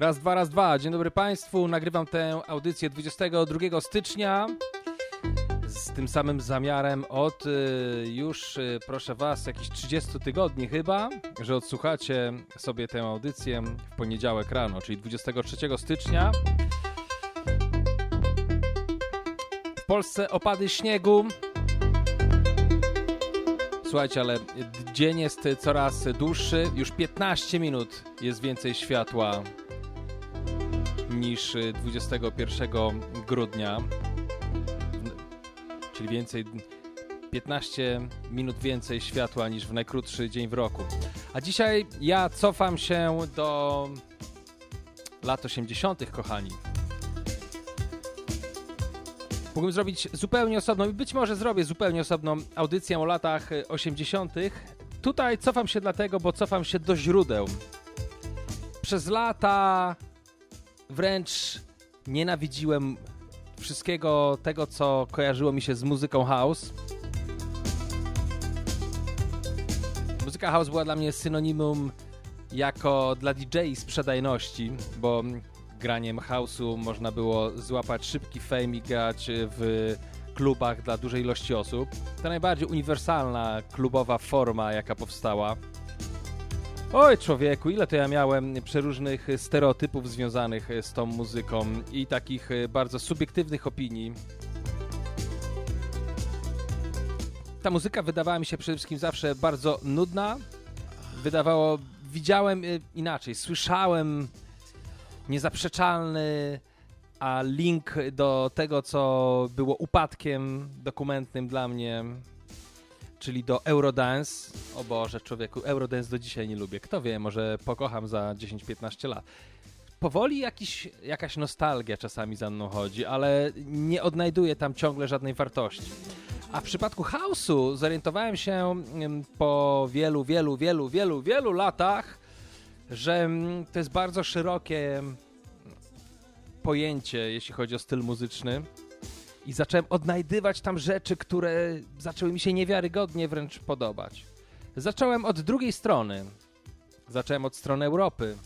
Raz, dwa, raz, dwa. Dzień dobry Państwu. Nagrywam tę audycję 22 stycznia z tym samym zamiarem od y, już, y, proszę Was, jakichś 30 tygodni chyba, że odsłuchacie sobie tę audycję w poniedziałek rano, czyli 23 stycznia. W Polsce opady śniegu. Słuchajcie, ale dzień jest coraz dłuższy. Już 15 minut jest więcej światła niż 21 grudnia. Czyli więcej 15 minut więcej światła niż w najkrótszy dzień w roku. A dzisiaj ja cofam się do lat 80., kochani. Mógłbym zrobić zupełnie osobną, i być może zrobię zupełnie osobną audycję o latach 80. Tutaj cofam się dlatego, bo cofam się do źródeł. Przez lata wręcz nienawidziłem wszystkiego tego, co kojarzyło mi się z muzyką house. Muzyka house była dla mnie synonimum jako dla DJ sprzedajności, bo graniem house'u można było złapać szybki fame i grać w klubach dla dużej ilości osób. To najbardziej uniwersalna klubowa forma, jaka powstała. Oj, człowieku, ile to ja miałem przeróżnych stereotypów związanych z tą muzyką i takich bardzo subiektywnych opinii. Ta muzyka wydawała mi się przede wszystkim zawsze bardzo nudna. Wydawało, widziałem inaczej, słyszałem niezaprzeczalny, a link do tego, co było upadkiem dokumentnym dla mnie, czyli do Eurodance. O Boże, człowieku, Eurodance do dzisiaj nie lubię. Kto wie, może pokocham za 10-15 lat. Powoli jakiś, jakaś nostalgia czasami za mną chodzi, ale nie odnajduję tam ciągle żadnej wartości. A w przypadku house'u zorientowałem się po wielu, wielu, wielu, wielu, wielu latach, że to jest bardzo szerokie pojęcie, jeśli chodzi o styl muzyczny. I zacząłem odnajdywać tam rzeczy, które zaczęły mi się niewiarygodnie wręcz podobać. Zacząłem od drugiej strony. Zacząłem od strony Europy.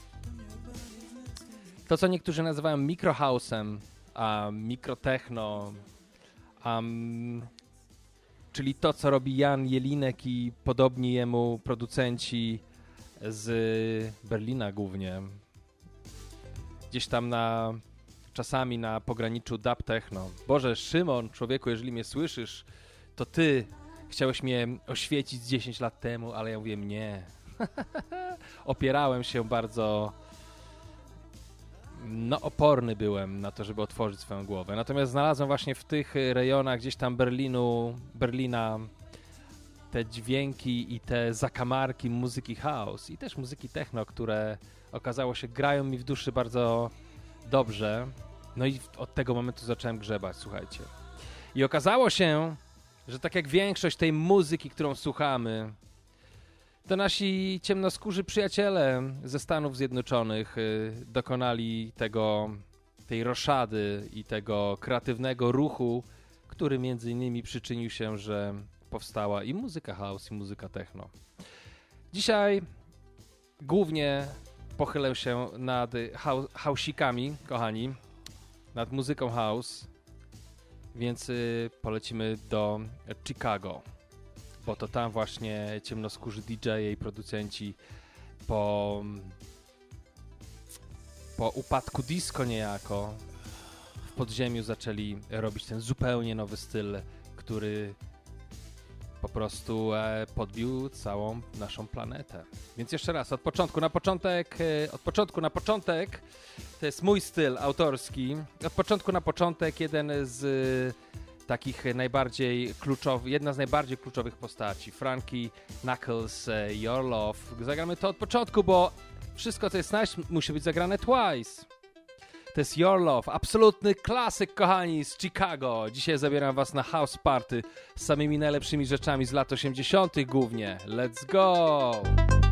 To, co niektórzy nazywają mikrohausem, a mikrotechno, czyli to, co robi Jan Jelinek i podobni jemu producenci z Berlina głównie. Gdzieś tam na czasami na pograniczu dub techno. Boże, Szymon, człowieku, jeżeli mnie słyszysz, to ty chciałeś mnie oświecić 10 lat temu, ale ja mówię nie. Opierałem się bardzo no oporny byłem na to, żeby otworzyć swoją głowę. Natomiast znalazłem właśnie w tych rejonach gdzieś tam Berlinu, Berlina te dźwięki i te zakamarki muzyki house i też muzyki techno, które okazało się grają mi w duszy bardzo dobrze. No i od tego momentu zacząłem grzebać, słuchajcie. I okazało się, że tak jak większość tej muzyki, którą słuchamy, to nasi ciemnoskórzy przyjaciele ze Stanów Zjednoczonych y, dokonali tego, tej roszady i tego kreatywnego ruchu, który między innymi przyczynił się, że powstała i muzyka house, i muzyka techno. Dzisiaj głównie pochylę się nad hausikami, kochani, nad muzyką house, więc y, polecimy do Chicago, bo to tam właśnie ciemnoskórzy DJ i producenci po, po upadku disco niejako w podziemiu zaczęli robić ten zupełnie nowy styl, który po prostu e, podbił całą naszą planetę. Więc jeszcze raz, od początku na początek, e, od początku na początek, to jest mój styl autorski. Od początku na początek jeden z e, takich najbardziej kluczowych, jedna z najbardziej kluczowych postaci, Frankie Knuckles, Your Love. Zagramy to od początku, bo wszystko, co jest nice, musi być zagrane twice. To jest Your Love, absolutny klasyk, kochani, z Chicago. Dzisiaj zabieram was na house party z samymi najlepszymi rzeczami z lat 80. głównie. Let's go!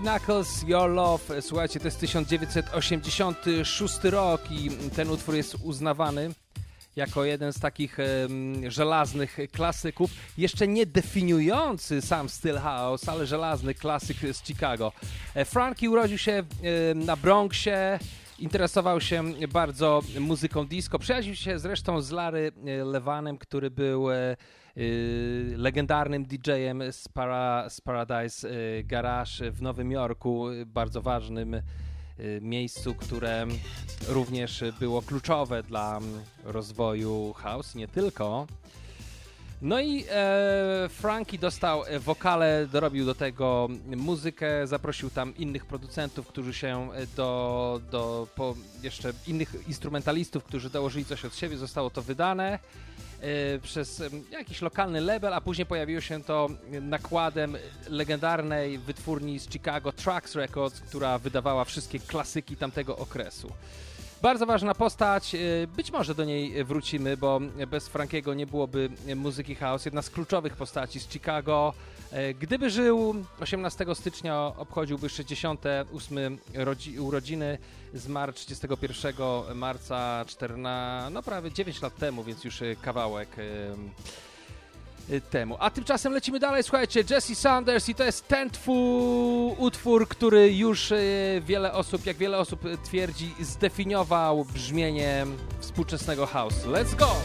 Frankie Knuckles, Your Love. Słuchajcie, to jest 1986 rok i ten utwór jest uznawany jako jeden z takich um, żelaznych klasyków, jeszcze nie definiujący sam styl house, ale żelazny klasyk z Chicago. E, Frankie urodził się na Bronxie, interesował się bardzo muzyką disco, przyjaźnił się zresztą z Larry e, Levanem, który był Y, legendarnym DJ-em z, Para, z Paradise y, Garage w Nowym Jorku, bardzo ważnym y, miejscu, które również było kluczowe dla rozwoju house, nie tylko. No i e, Frankie dostał wokale, dorobił do tego muzykę, zaprosił tam innych producentów, którzy się do, do po jeszcze innych instrumentalistów, którzy dołożyli coś od siebie, zostało to wydane. E, przez jakiś lokalny label, a później pojawiło się to nakładem legendarnej wytwórni z Chicago Trax Records, która wydawała wszystkie klasyki tamtego okresu. Bardzo ważna postać, e, być może do niej wrócimy, bo bez Frankiego nie byłoby muzyki house. Jedna z kluczowych postaci z Chicago. E, gdyby żył 18 stycznia, obchodziłby 68 urodziny, zmarł 31 marca 14, no prawie 9 lat temu, więc już kawałek temu. A tymczasem lecimy dalej, słuchajcie, Jesse Sanders i to jest ten twój utwór, który już wiele osób, jak wiele osób twierdzi, zdefiniował brzmienie współczesnego house. Let's go!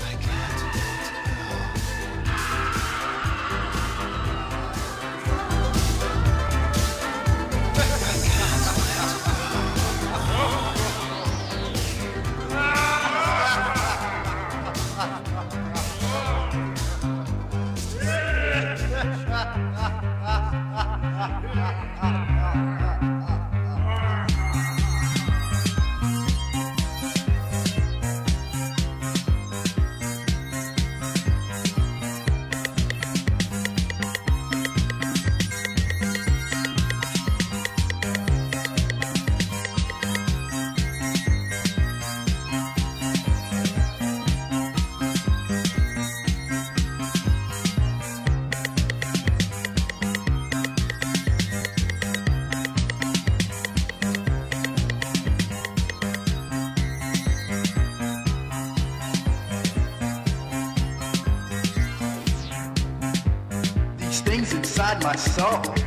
Soul.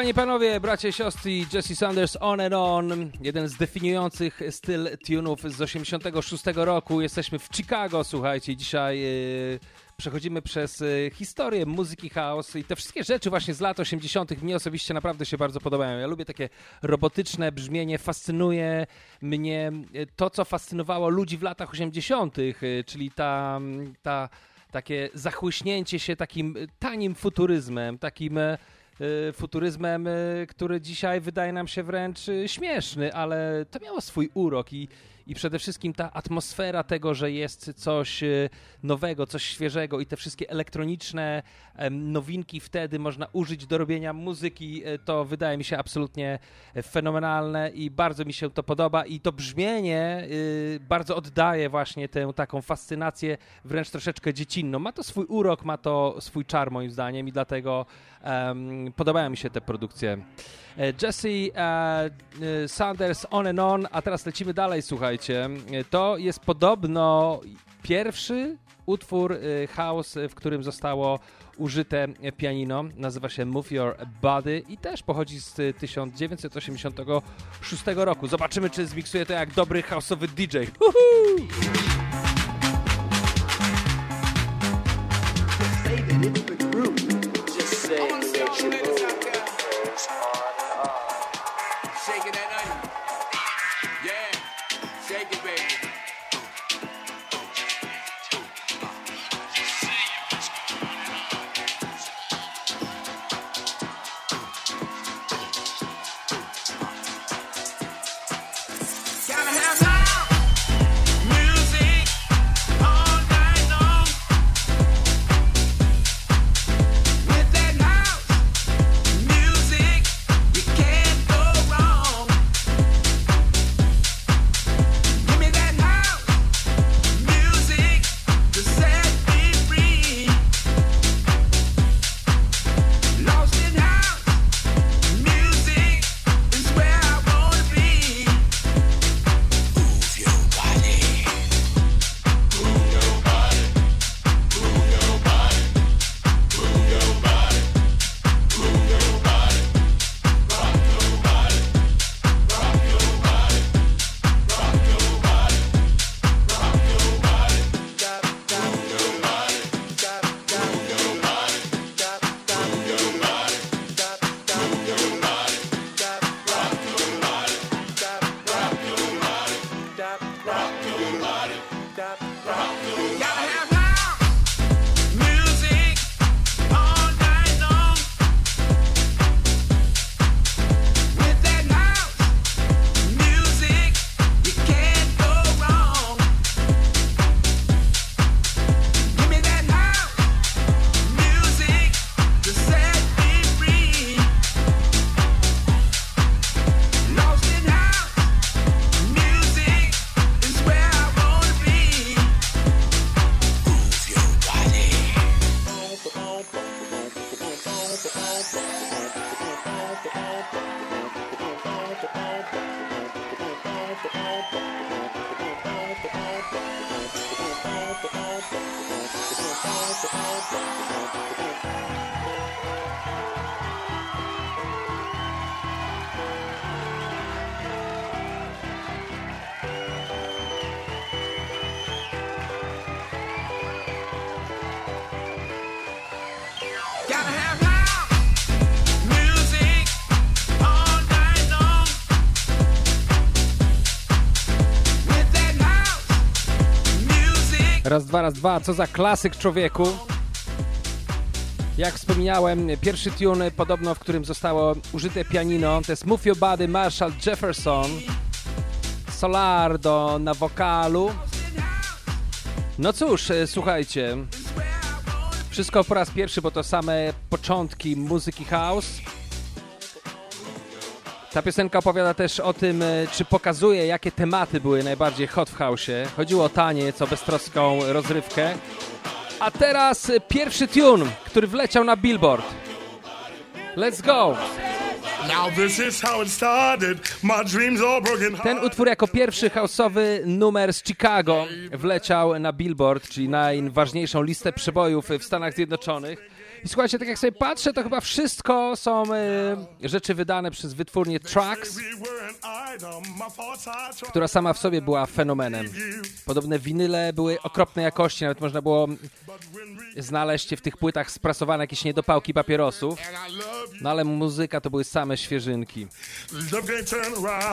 Panie i panowie, bracia i siostry, Jesse Sanders On and On, jeden z definiujących styl tunów z 86 roku. Jesteśmy w Chicago, słuchajcie, dzisiaj yy, przechodzimy przez yy, historię muzyki house i te wszystkie rzeczy właśnie z lat 80. mnie osobiście naprawdę się bardzo podobają. Ja lubię takie robotyczne brzmienie, fascynuje mnie yy, to, co fascynowało ludzi w latach 80., yy, czyli ta, ta takie zachłyśnięcie się takim tanim futuryzmem, takim e, futuryzmem, e, który dzisiaj wydaje nam się wręcz e, śmieszny, ale to miało swój urok i, i przede wszystkim ta atmosfera tego, że jest coś e, nowego, coś świeżego i te wszystkie elektroniczne nowinki wtedy można użyć do robienia muzyki, e, to wydaje mi się absolutnie fenomenalne i bardzo mi się to podoba i to brzmienie y, bardzo oddaje właśnie tę taką fascynację wręcz troszeczkę dziecinną. Ma to swój urok, ma to swój czar moim zdaniem i dlatego em, podobają mi się te produkcje. E, Jesse e, e, Sanders On and On, a teraz lecimy dalej, słuchajcie. To jest podobno pierwszy utwór house, w którym zostało użyte pianino. Nazywa się Move Your Body i też pochodzi z e, 1986 roku. Zobaczymy, czy zmiksuje to jak dobry houseowy DJ. Uhu! Raz, dwa, raz, dwa. Co za klasyk człowieku. Jak wspomniałem, pierwszy tune podobno, w którym zostało użyte pianino, to jest Move Your Body Marshall Jefferson. Solardo na wokalu. No cóż, e, słuchajcie. Wszystko po raz pierwszy, bo to same początki muzyki house. Ta piosenka opowiada też o tym, e, czy pokazuje, jakie tematy były najbardziej hot w house'ie. Chodziło o taniec, o beztroską rozrywkę. A teraz pierwszy tune, który wleciał na Billboard. Let's go! Ten utwór jako pierwszy house'owy numer z Chicago wleciał na Billboard, czyli najważniejszą listę przebojów w Stanach Zjednoczonych. I słuchajcie, tak jak sobie patrzę, to chyba wszystko są e, rzeczy wydane przez wytwórnię Trax, która sama w sobie była fenomenem. Podobne winyle były okropnej jakości, nawet można było znaleźć w tych płytach sprasowane jakieś niedopałki papierosów. No ale muzyka to były same świeżynki. Love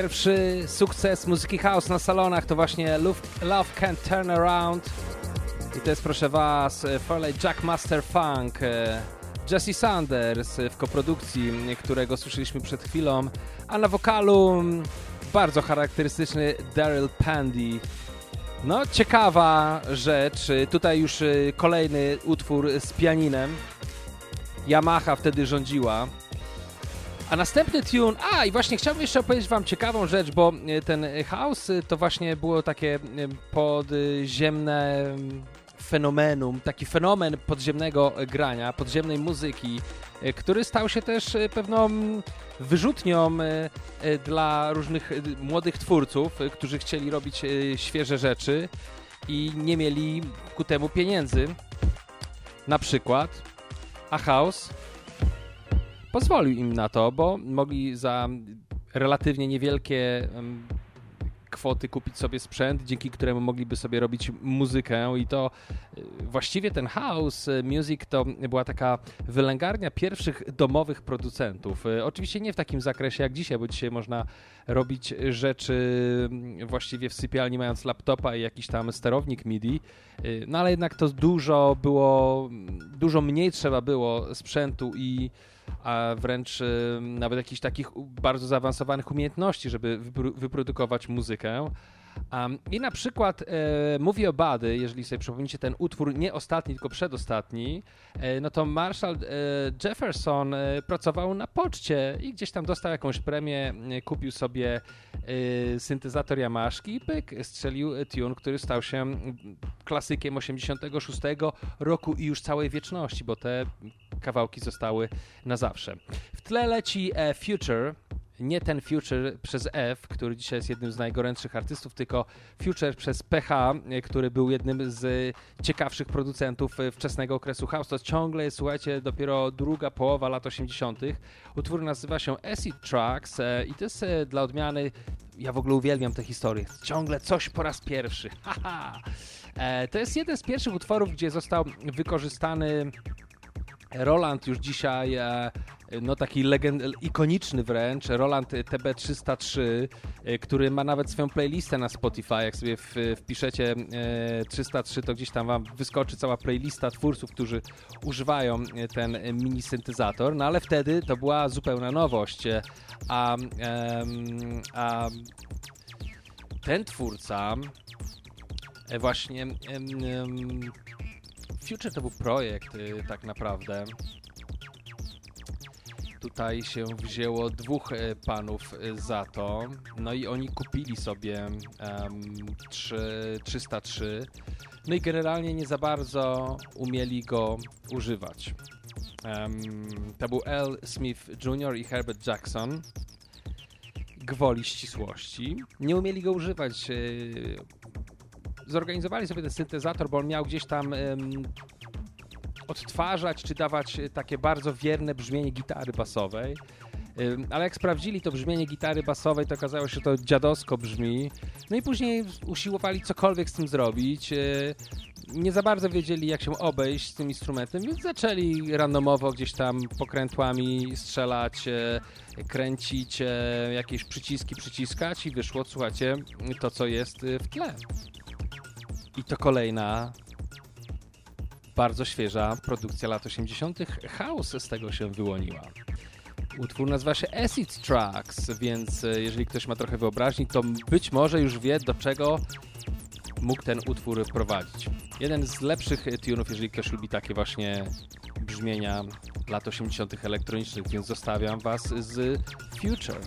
Pierwszy sukces muzyki house na salonach to właśnie Love, Can't Turn Around. I to jest, proszę Was, Farley Jack Master Funk, Jesse Sanders w koprodukcji, którego słyszeliśmy przed chwilą, a na wokalu mm, bardzo charakterystyczny Daryl Pandy. No, ciekawa rzecz. Tutaj już y, kolejny utwór z pianinem. Yamaha wtedy rządziła. A następny tune, a i właśnie chciałbym jeszcze opowiedzieć wam ciekawą rzecz, bo e, ten house e, to właśnie było takie e, podziemne mm, fenomenum, taki fenomen podziemnego grania, podziemnej muzyki, e, który stał się też e, pewną mm, wyrzutnią e, e, dla różnych e, młodych twórców, e, którzy chcieli robić e, świeże rzeczy i nie mieli ku temu pieniędzy. Na przykład, a house pozwolił im na to, bo mogli za relatywnie niewielkie kwoty kupić sobie sprzęt, dzięki któremu mogliby sobie robić muzykę i to y, właściwie ten house y, music to była taka wylęgarnia pierwszych domowych producentów. Y, Oczywiście nie w takim zakresie jak dzisiaj, bo dzisiaj można robić rzeczy właściwie w sypialni mając laptopa i jakiś tam sterownik MIDI, no ale jednak to dużo było, dużo mniej trzeba było sprzętu i a wręcz y, nawet jakichś takich bardzo zaawansowanych umiejętności, żeby wypro- wyprodukować muzykę. Um, I na przykład e, Movie o Bady, jeżeli sobie przypomnicie ten utwór, nie ostatni, tylko przedostatni, e, no to Marshall e, Jefferson e, pracował na poczcie i gdzieś tam dostał jakąś premię, e, kupił sobie e, syntezator Yamaszki i pyk, strzelił tune, który stał się klasykiem 86 roku i już całej wieczności, bo te kawałki zostały na zawsze. W tle leci Future, nie ten Future przez F, który dzisiaj jest jednym z najgorętszych artystów, tylko Future przez PH, e, który był jednym z ciekawszych producentów e, wczesnego okresu house. To ciągle jest, słuchajcie, dopiero druga połowa lat 80. Utwór nazywa się Acid Tracks e, i to jest dla odmiany, ja w ogóle uwielbiam tę historię, ciągle coś po raz pierwszy. To jest jeden z pierwszych utworów, gdzie został wykorzystany Roland już dzisiaj, no taki legend, ikoniczny wręcz, Roland TB303, e, który ma nawet swoją playlistę na Spotify. Jak sobie w, wpiszecie e, 303, to gdzieś tam wam wyskoczy cała playlista twórców, którzy używają e, ten mini syntezator. No ale wtedy to była zupełna nowość. E, A, a ten twórca e, właśnie Future to był projekt tak naprawdę. Tutaj się wzięło dwóch e, panów e, za to. No i oni kupili sobie em, trzy- 303. No i generalnie nie za bardzo umieli go używać. Em, to był L. Smith Jr. i Herbert Jackson. Gwoli ścisłości. Nie umieli go używać. e, Zorganizowali sobie ten syntezator, bo on miał gdzieś tam em, odtwarzać czy dawać e, takie bardzo wierne brzmienie gitary basowej. Ale jak sprawdzili to brzmienie gitary basowej, to okazało się, że to dziadowsko brzmi. No i później usiłowali cokolwiek z tym zrobić. Yy, Nie za bardzo wiedzieli, jak się obejść z tym instrumentem, więc zaczęli randomowo gdzieś tam pokrętłami strzelać, e, kręcić, e, jakieś przyciski przyciskać i wyszło, słuchajcie, to co jest e, w tle. I to kolejna bardzo świeża produkcja lat 80. House z tego się wyłoniła. Utwór nazywa się Acid Tracks, więc e, jeżeli ktoś ma trochę wyobraźni, to być może już wie, do czego mógł ten utwór prowadzić. Jeden z lepszych e, tunów, jeżeli ktoś lubi takie właśnie brzmienia lat 80. elektronicznych, więc zostawiam was z Future.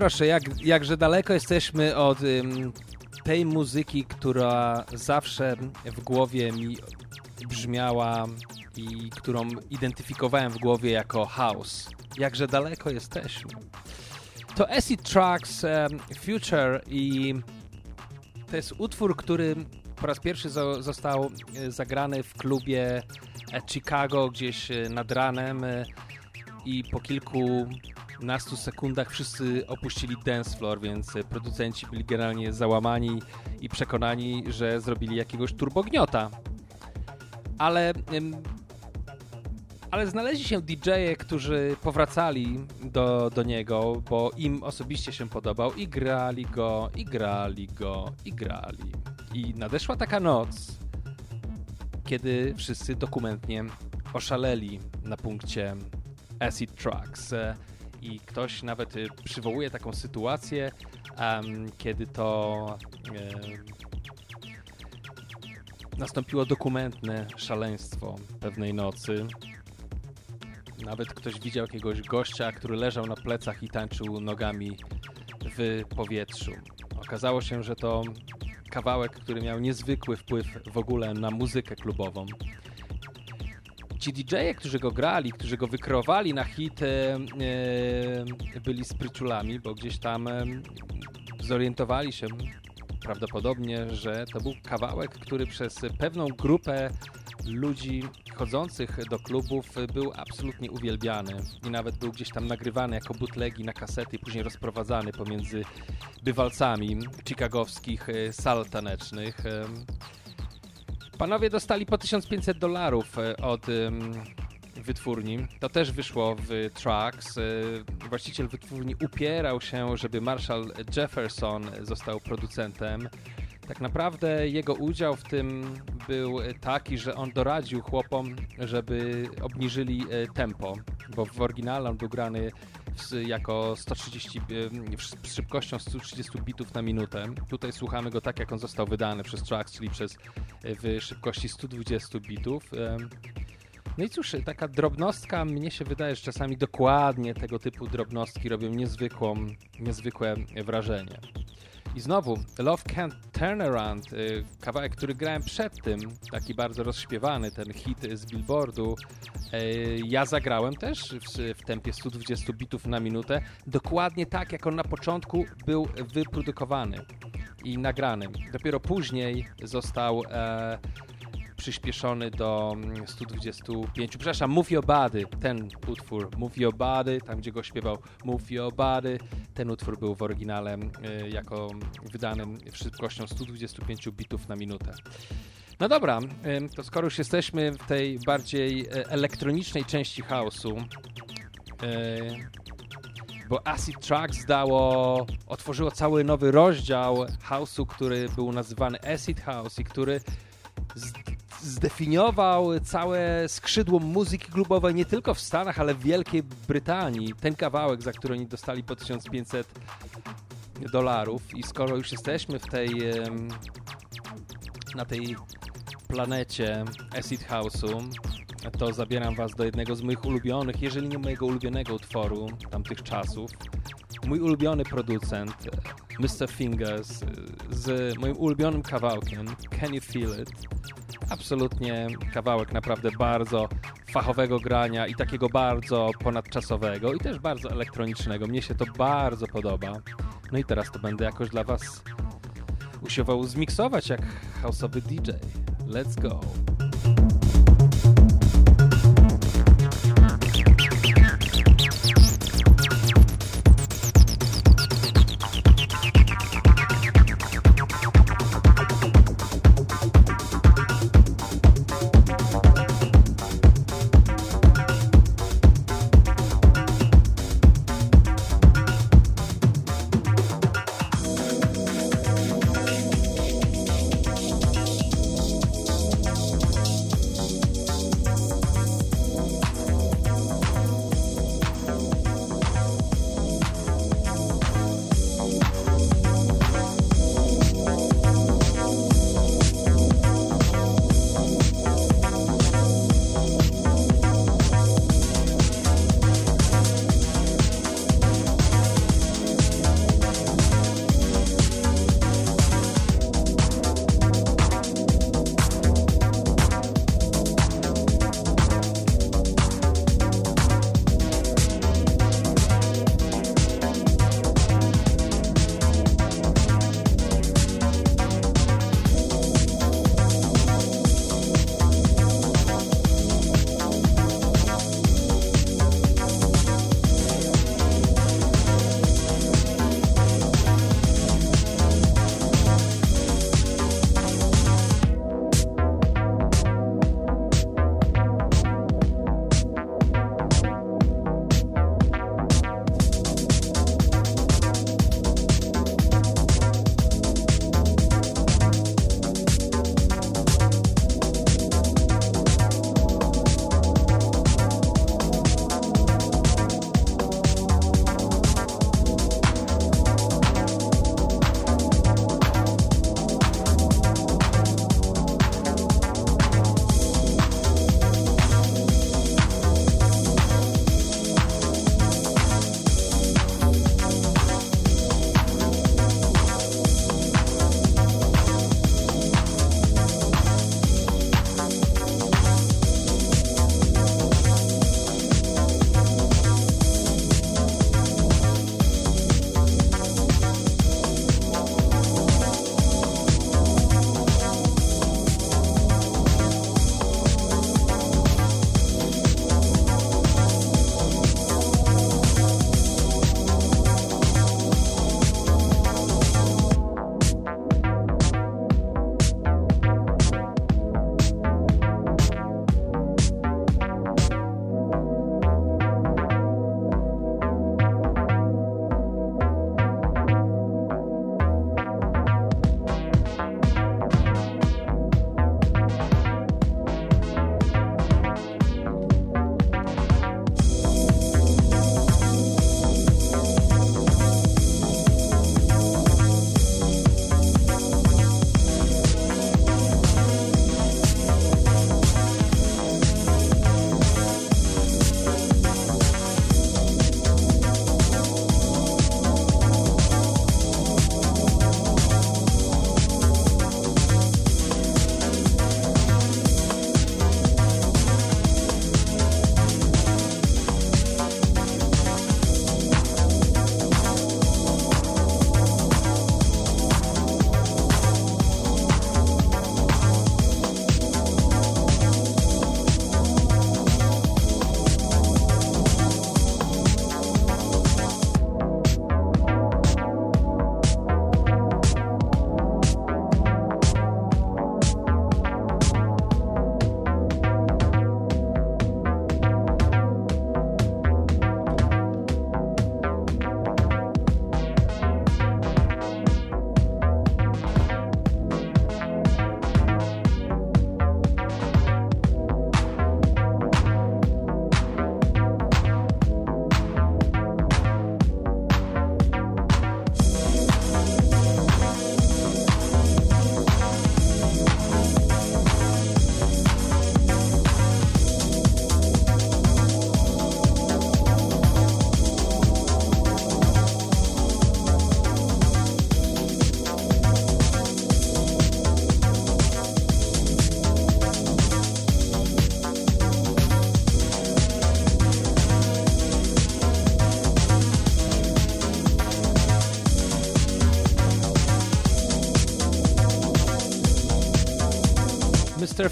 Proszę, jak, jakże daleko jesteśmy od ym, tej muzyki, która zawsze w głowie mi brzmiała i którą identyfikowałem w głowie jako house. Jakże daleko jesteśmy. To Acid Tracks Future i to jest utwór, który po raz pierwszy zo- został e, zagrany w klubie Chicago gdzieś e, nad ranem e, i po kilkunastu sekundach wszyscy opuścili dance floor, więc producenci byli generalnie załamani i przekonani, że zrobili jakiegoś turbogniota. Ale ale znaleźli się DJ-e, którzy powracali do, do niego, bo im osobiście się podobał i grali go, i grali go, i grali. I nadeszła taka noc, kiedy wszyscy dokumentnie oszaleli na punkcie Acid Tracks. I ktoś nawet e, przywołuje taką sytuację, em, kiedy to nastąpiło dokumentne szaleństwo pewnej nocy. Nawet ktoś widział jakiegoś gościa, który leżał na plecach i tańczył nogami w powietrzu. Okazało się, że to kawałek, który miał niezwykły wpływ w ogóle na muzykę klubową. Ci DJ-e, którzy go grali, którzy go wykreowali na hit, e, byli spryciulami, bo gdzieś tam e, zorientowali się prawdopodobnie, że to był kawałek, który przez pewną grupę ludzi chodzących do klubów był absolutnie uwielbiany i nawet był gdzieś tam nagrywany jako butlegi na kasety później rozprowadzany pomiędzy bywalcami chicagowskich e, sal tanecznych. Panowie dostali po 1500 dolarów e, od em, wytwórni. To też wyszło w Tracks. E, Właściciel wytwórni upierał się, żeby Marshall Jefferson został producentem. Tak naprawdę jego udział w tym był taki, że on doradził chłopom, żeby obniżyli e, tempo, bo w oryginale on był grany jako 130, e, w- z szybkością 130 bitów na minutę. Tutaj słuchamy go tak, jak on został wydany przez Tracks, czyli przez, e, w szybkości 120 bitów. No i cóż, taka drobnostka, mnie się wydaje, że czasami dokładnie tego typu drobnostki robią niezwykłą, niezwykłe wrażenie. I znowu, Love Can't Turn Around, y, kawałek, który grałem przed tym, taki bardzo rozśpiewany, ten hit z Billboardu. Y, Ja zagrałem też w, tempie 120 bitów na minutę, dokładnie tak, jak on na początku był wyprodukowany i nagrany. Dopiero później został e, przyspieszony do mm, 125. Przepraszam, Move Your Body, ten utwór, Move Your Body, tam gdzie go śpiewał Move Your Body, ten utwór był w oryginale y, jako wydanym szybkością 125 bitów na minutę. No dobra, to skoro już jesteśmy w tej bardziej e, elektronicznej części house'u, y, bo Acid Tracks dało, otworzyło cały nowy rozdział house'u, który był nazywany Acid House i który zdefiniował całe skrzydło muzyki klubowej nie tylko w Stanach, ale w Wielkiej Brytanii. Ten kawałek, za który oni dostali po 1500 dolarów i skoro już jesteśmy w tej na tej planecie Acid House'u, to zabieram was do jednego z moich ulubionych, jeżeli nie mojego ulubionego utworu tamtych czasów. Mój ulubiony producent, Mr. Fingers, z moim ulubionym kawałkiem Can You Feel It? Absolutnie kawałek naprawdę bardzo fachowego grania i takiego bardzo ponadczasowego i też bardzo elektronicznego. Mnie się to bardzo podoba. No i teraz to będę jakoś dla was usiłował zmiksować jak houseowy DJ. Let's go.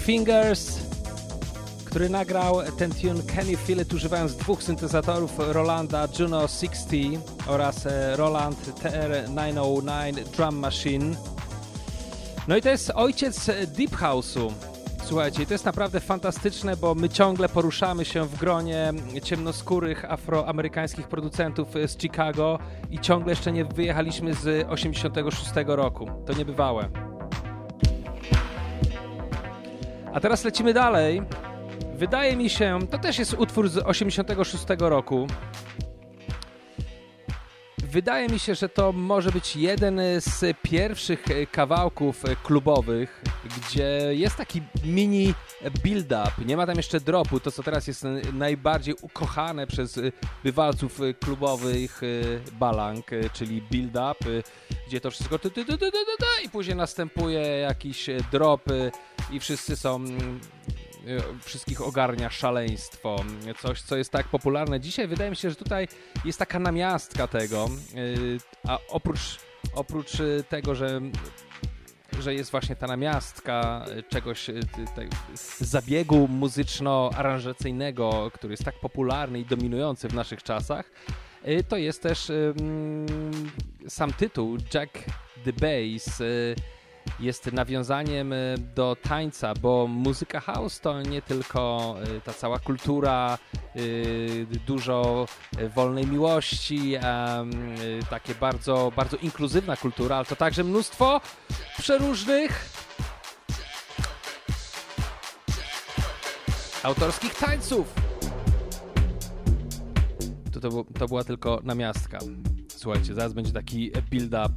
Fingers, który nagrał ten tune Kenny Feel It używając dwóch syntezatorów Rolanda Juno 60 oraz e, Roland TR-909 Drum Machine. No i to jest ojciec e, Deep House'u. Słuchajcie, to jest naprawdę fantastyczne, bo my ciągle poruszamy się w gronie ciemnoskórych afroamerykańskich producentów e, z Chicago i ciągle jeszcze nie wyjechaliśmy z 86 roku. To niebywałe. A teraz lecimy dalej. Wydaje mi się, to też jest utwór z 86 roku. Wydaje mi się, że to może być jeden z pierwszych kawałków klubowych, gdzie jest taki mini build-up. Nie ma tam jeszcze dropu, to co teraz jest najbardziej ukochane przez bywalców klubowych balang, czyli build-up, gdzie to wszystko i później następuje jakiś drop i wszyscy są mm, e, wszystkich ogarnia szaleństwo. Coś, co jest tak popularne dzisiaj. Wydaje mi się, że tutaj jest taka namiastka tego, yy, a oprócz, oprócz y, tego, że że jest właśnie ta namiastka y, czegoś, y, tej- zabiegu muzyczno-aranżacyjnego, który jest tak popularny i dominujący w naszych czasach, y, to jest też sam tytuł Jack the Bass y, jest nawiązaniem y, do tańca, bo muzyka house to nie tylko y, ta cała kultura, y, dużo wolnej miłości, takie bardzo, bardzo inkluzywna kultura, ale to także mnóstwo przeróżnych autorskich tańców. To, to, to była tylko namiastka. Słuchajcie, zaraz będzie taki build-up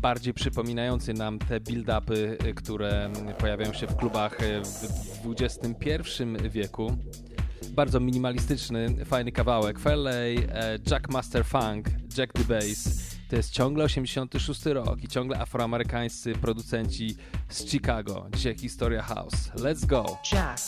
bardziej przypominający nam te build-upy, y, które pojawiają się w klubach y, w XXI wieku. Bardzo minimalistyczny, fajny kawałek. Fairley, e, Jack Master Funk, Jack the Bass. To jest ciągle 86 rok i ciągle afroamerykańscy producenci z Chicago. Dzisiaj historia house. Let's go! Jack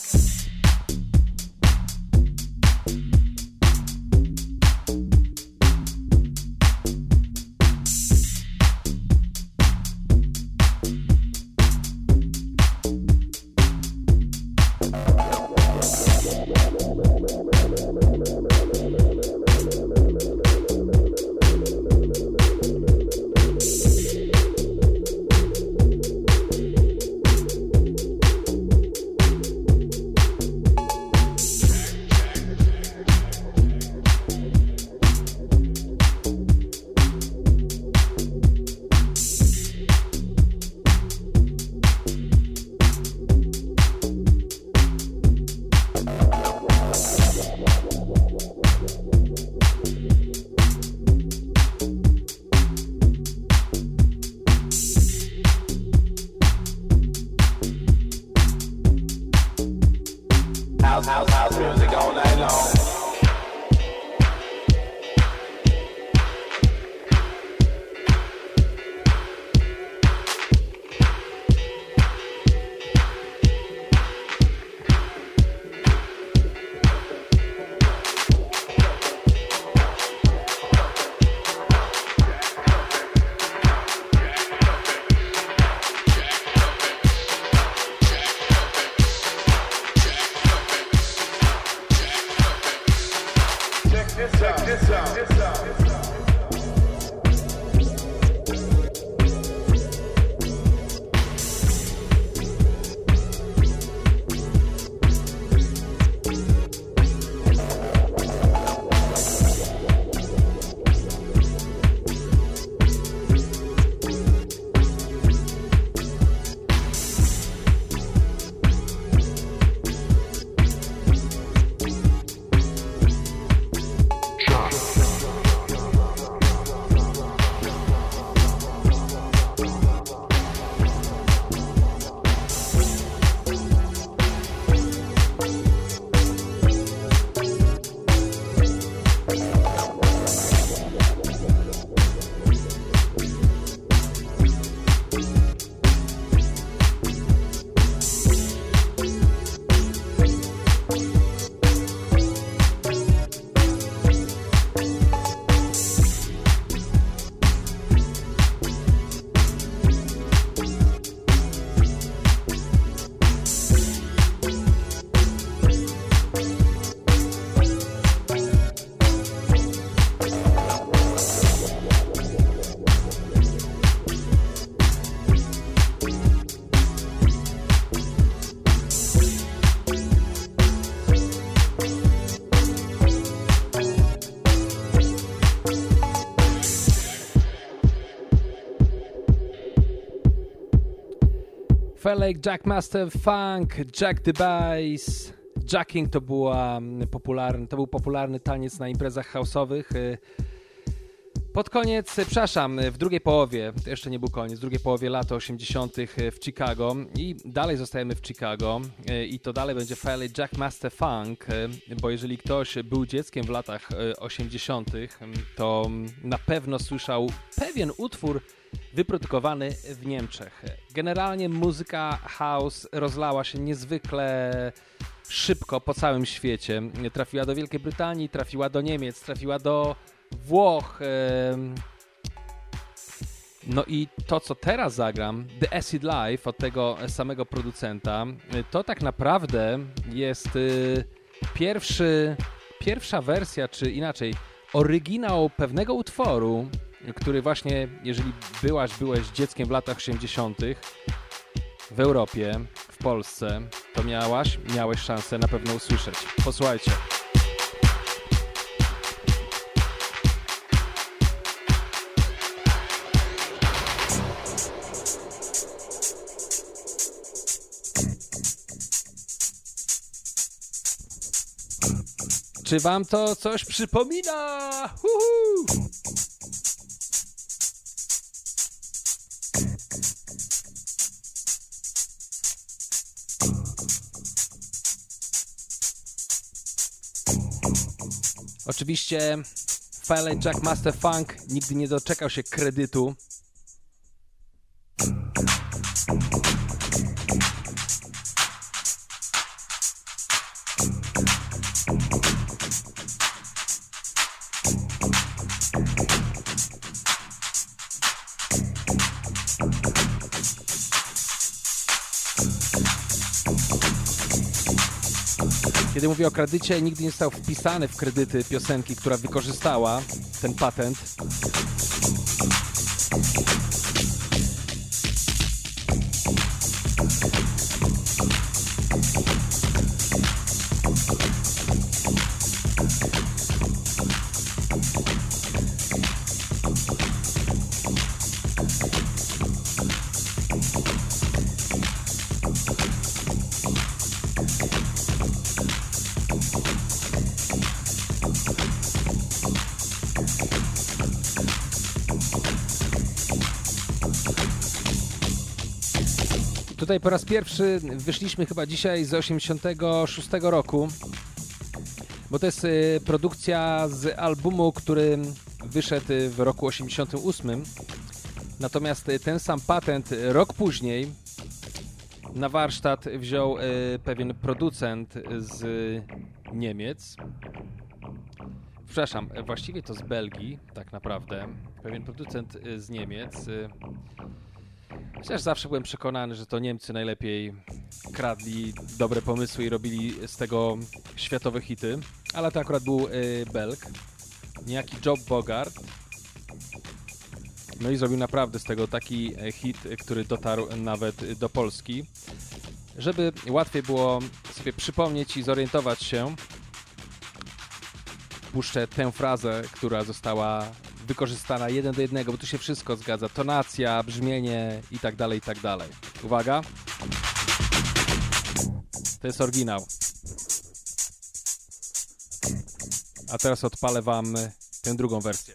Felek, Jackmaster Funk, Jack the Bass. Jacking to, była mm, popularny, to był popularny taniec na imprezach house'owych. y, Pod koniec, y, przepraszam, y, w drugiej połowie, jeszcze nie był koniec, w drugiej połowie lat 80. w Chicago i dalej zostajemy w Chicago i to dalej będzie Felek Jackmaster Funk, y, bo jeżeli ktoś był dzieckiem w latach y, 80., y, to mm, na pewno słyszał pewien utwór wyprodukowany w Niemczech. Generalnie muzyka house rozlała się niezwykle szybko po całym świecie. Trafiła do Wielkiej Brytanii, trafiła do Niemiec, trafiła do Włoch. No i to, co teraz zagram, The Acid Life od tego samego producenta, to tak naprawdę jest y, pierwszy, pierwsza wersja, czy inaczej, oryginał pewnego utworu, który właśnie, jeżeli byłaś, byłeś dzieckiem w latach 80., w Europie, w Polsce, to miałaś, miałeś szansę na pewno usłyszeć. Posłuchajcie. Czy wam to coś przypomina? Huhu! Oczywiście File Jack Master Funk nigdy nie doczekał się kredytu. Kiedy mówię o kredycie, nigdy nie został wpisany w kredyty piosenki, która wykorzystała ten patent. Tutaj po raz pierwszy wyszliśmy chyba dzisiaj z 86 roku, bo to jest y, produkcja z albumu, który wyszedł w roku 88. Natomiast y, ten sam patent y, rok później na warsztat wziął pewien producent z Niemiec. Przepraszam, właściwie to z Belgii, tak naprawdę. Pewien producent z Niemiec. Chociaż zawsze byłem przekonany, że to Niemcy najlepiej kradli dobre pomysły i robili z tego światowe hity, ale to akurat był y, Belg, niejaki Job Bogart. No i zrobił naprawdę z tego taki e, hit, który dotarł nawet do Polski. Żeby łatwiej było sobie przypomnieć i zorientować się, puszczę tę frazę, która została wykorzystana jeden do jednego, bo tu się wszystko zgadza. Tonacja, brzmienie i tak dalej, i tak dalej. Uwaga. To jest oryginał. A teraz odpalę wam tę drugą wersję.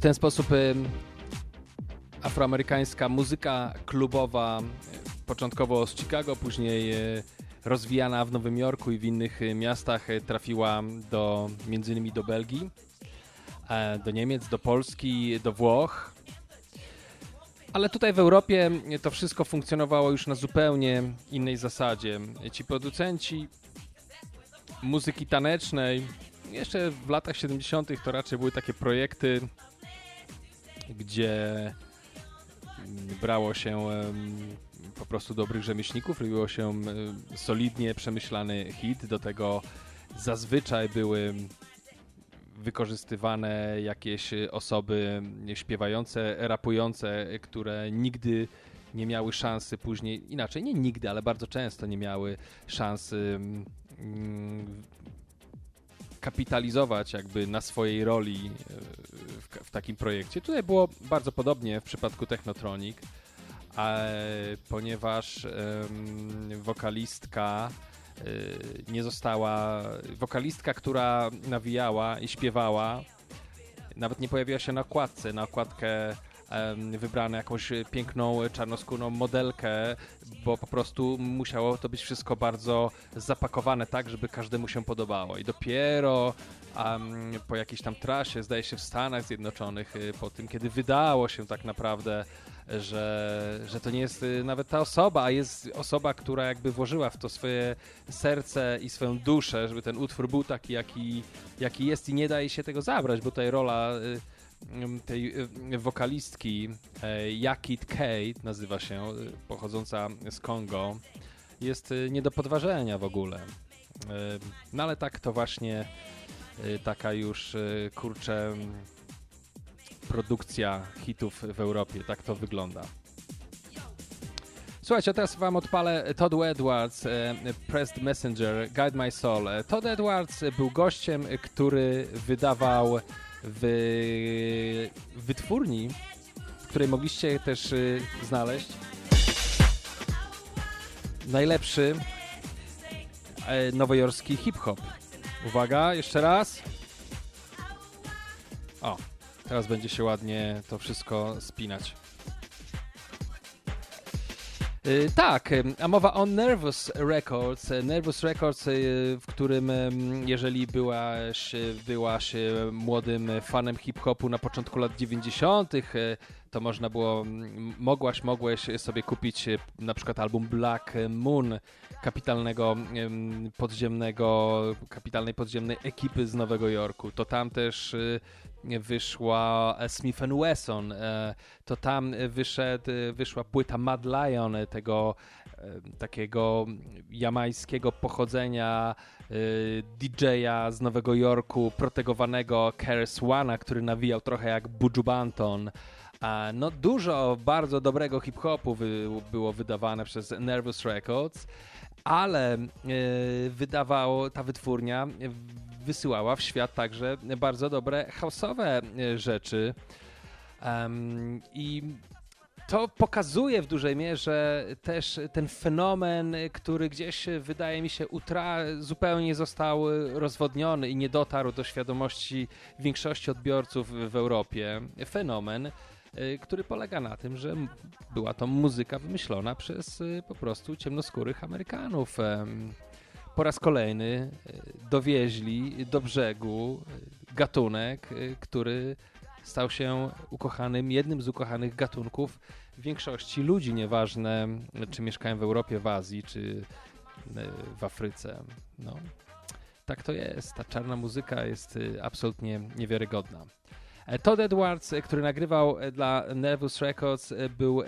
w ten sposób afroamerykańska muzyka klubowa, początkowo z Chicago, później y, rozwijana w Nowym Jorku i w innych y, miastach, y, trafiła do między innymi do Belgii, e, do Niemiec, do Polski, do Włoch. Ale tutaj w Europie to wszystko funkcjonowało już na zupełnie innej zasadzie. Ci producenci muzyki tanecznej, jeszcze w latach 70. to raczej były takie projekty, gdzie mm, brało się po prostu dobrych rzemieślników, robiło się solidnie przemyślany hit. Do tego zazwyczaj były wykorzystywane jakieś osoby śpiewające, rapujące, które nigdy nie miały szansy później, inaczej, nie nigdy, ale bardzo często nie miały szansy kapitalizować jakby na swojej roli e, w, w takim projekcie. Tutaj było bardzo podobnie w przypadku Technotronic, ponieważ wokalistka e, nie została, wokalistka, która nawijała i śpiewała, nawet nie pojawiła się na okładce. Na okładkę wybrano jakąś piękną, czarnoskórną modelkę, bo po prostu musiało to być wszystko bardzo zapakowane tak, żeby każdemu się podobało. I dopiero em, po jakiejś tam trasie, zdaje się w Stanach Zjednoczonych, y, po tym, kiedy wydało się tak naprawdę, że, że to nie jest y, nawet ta osoba, a jest osoba, która jakby włożyła w to swoje serce i swoją duszę, żeby ten utwór był taki, jaki, jaki jest i nie daje się tego zabrać, bo tutaj rola y, tej wokalistki e, Yakit Kate nazywa się, y, pochodząca z Kongo, jest y, nie do podważenia w ogóle. No ale tak to właśnie taka już kurczę produkcja hitów w Europie, tak to wygląda. Słuchajcie, teraz wam odpalę Todd Edwards, e, Pressed Messenger, Guide My Soul. E, Todd Edwards był gościem, który wydawał w wytwórni, w której mogliście też y, znaleźć najlepszy e, nowojorski hip-hop. Uwaga, jeszcze raz. O, teraz będzie się ładnie to wszystko spinać. Y, Tak, a mowa o Nervous Records. Nervous Records, y, w którym ym, jeżeli byłaś, byłaś młodym fanem hip-hopu na początku lat 90., y, to można było, mogłaś, mogłeś sobie kupić na przykład album Black Moon kapitalnego podziemnego, kapitalnej podziemnej ekipy z Nowego Jorku. To tam też wyszła e, Smith Wesson, e, to tam wyszedł, e, wyszła płyta Mad Lion, tego takiego jamańskiego pochodzenia DJ-a z Nowego Jorku, protegowanego Keres Wana, który nawijał trochę jak Buju Banton. No dużo bardzo dobrego hip-hopu wy, było wydawane przez Nervous Records, ale e, wydawało ta wytwórnia wysyłała w świat także bardzo dobre houseowe e, rzeczy. Em, I to pokazuje w dużej mierze też ten fenomen, który gdzieś wydaje mi się utra- zupełnie został rozwodniony i nie dotarł do świadomości większości odbiorców w Europie. Fenomen, który polega na tym, że była to muzyka wymyślona przez po prostu ciemnoskórych Amerykanów. Po raz kolejny y, dowieźli do brzegu y, gatunek, y, który stał się ukochanym, jednym z ukochanych gatunków większości ludzi, nieważne czy mieszkają w Europie, w Azji, czy e, w Afryce. No, tak to jest. Ta czarna muzyka jest absolutnie niewiarygodna. E, Todd Edwards, e, który nagrywał e, dla Nervous Records, e, był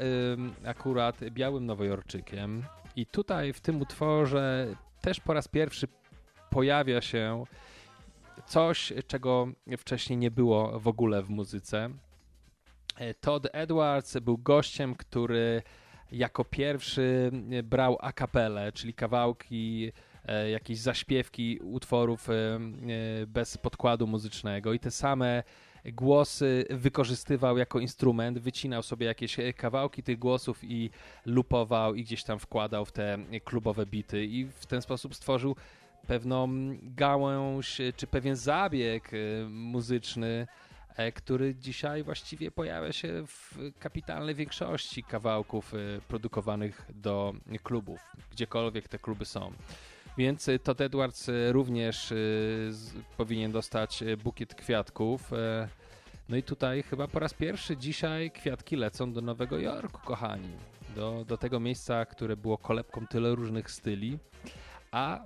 akurat białym nowojorczykiem. I tutaj w tym utworze też po raz pierwszy pojawia się coś, czego wcześniej nie było w ogóle w muzyce. E, Todd Edwards był gościem, który jako pierwszy brał a czyli kawałki, e, jakieś zaśpiewki utworów e, bez podkładu muzycznego i te same głosy wykorzystywał jako instrument, wycinał sobie jakieś e, kawałki tych głosów i lupował i gdzieś tam wkładał w te e, klubowe bity i w ten sposób stworzył pewną gałąź e, czy pewien zabieg muzyczny, który dzisiaj właściwie pojawia się w kapitalnej większości kawałków produkowanych do klubów, gdziekolwiek te kluby są. Więc e, Todd Edwards e, również e, z, powinien dostać e, bukiet kwiatków. e, No i tutaj chyba po raz pierwszy dzisiaj kwiatki lecą do Nowego Jorku, kochani. Do, do tego miejsca, które było kolebką tyle różnych styli, a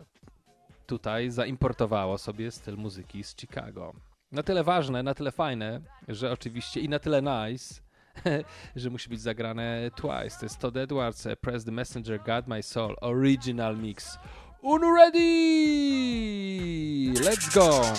tutaj zaimportowało sobie styl muzyki z Chicago. Na tyle ważne, na tyle fajne, że oczywiście i na tyle nice, że musi być zagrane twice. To jest Todd Edwards, eh, Press the Messenger, God My Soul, Original Mix. Unu ready! Let's go!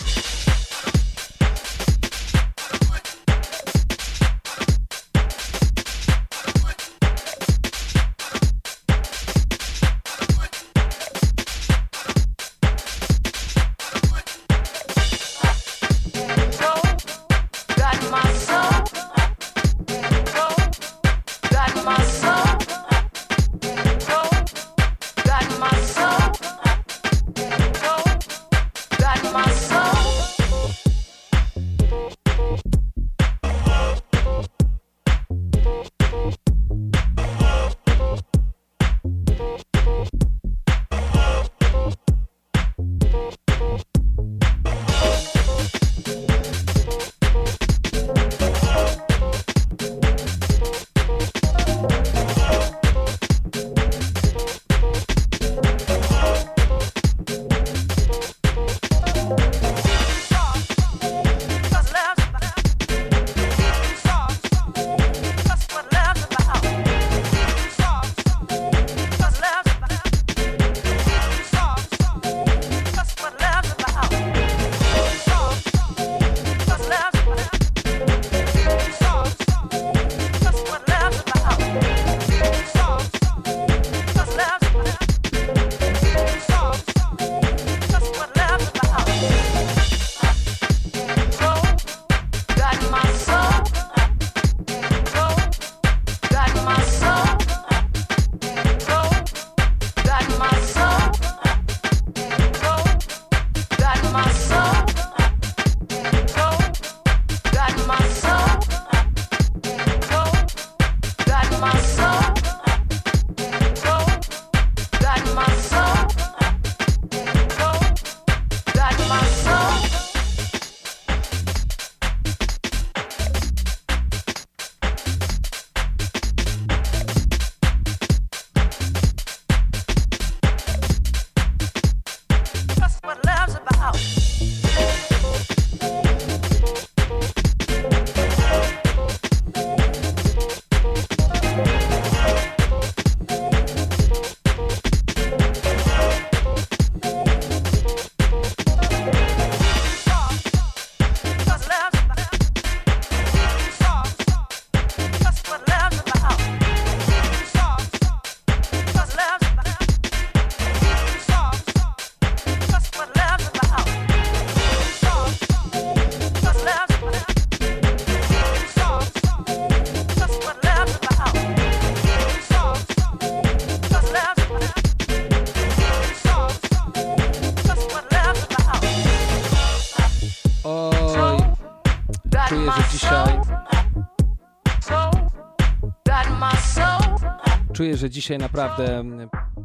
Czuję, że dzisiaj naprawdę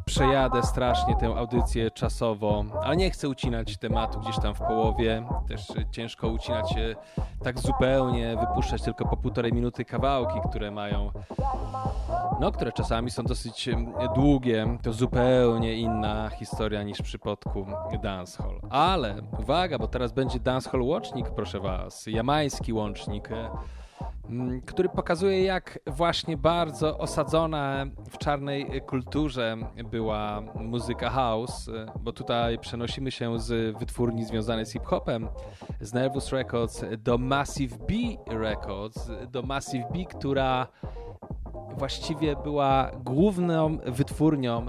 przejadę strasznie tę audycję czasowo, ale nie chcę ucinać tematu gdzieś tam w połowie. Też ciężko ucinać się tak zupełnie, wypuszczać tylko po półtorej minuty kawałki, które mają, no, które czasami są dosyć długie. To zupełnie inna historia niż w przypadku dancehall. Ale uwaga, bo teraz będzie dancehall łącznik, proszę was, jamański łącznik. Mm, który pokazuje, jak właśnie bardzo osadzona w czarnej kulturze była muzyka house, e, bo tutaj przenosimy się z wytwórni związanej z hip-hopem, z Nervous Records do Massive B Records, do Massive B, która właściwie była główną wytwórnią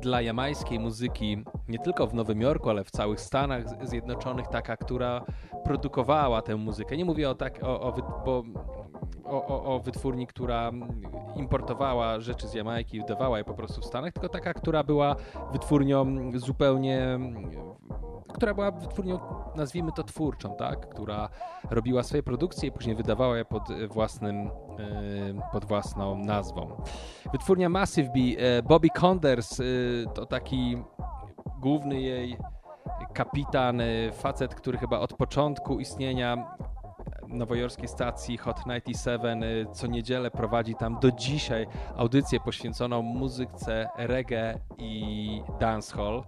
dla jamańskiej muzyki, nie tylko w Nowym Jorku, ale w całych Stanach Zjednoczonych, taka, która produkowała tę muzykę. Nie mówię o tak, o, o bo o, o, o wytwórni, która importowała rzeczy z Jamajki i wydawała je po prostu w Stanach, tylko taka, która była wytwórnią zupełnie która była wytwórnią, nazwijmy to twórczą, tak? która robiła swoje produkcje i później wydawała je pod e, własnym, e, pod własną nazwą. Wytwórnia Massive B, e, Bobby Conders to taki główny jej kapitan, facet, który chyba od początku istnienia nowojorskiej stacji Hot 97 co niedzielę prowadzi tam do dzisiaj audycję poświęconą muzyce reggae i dancehall.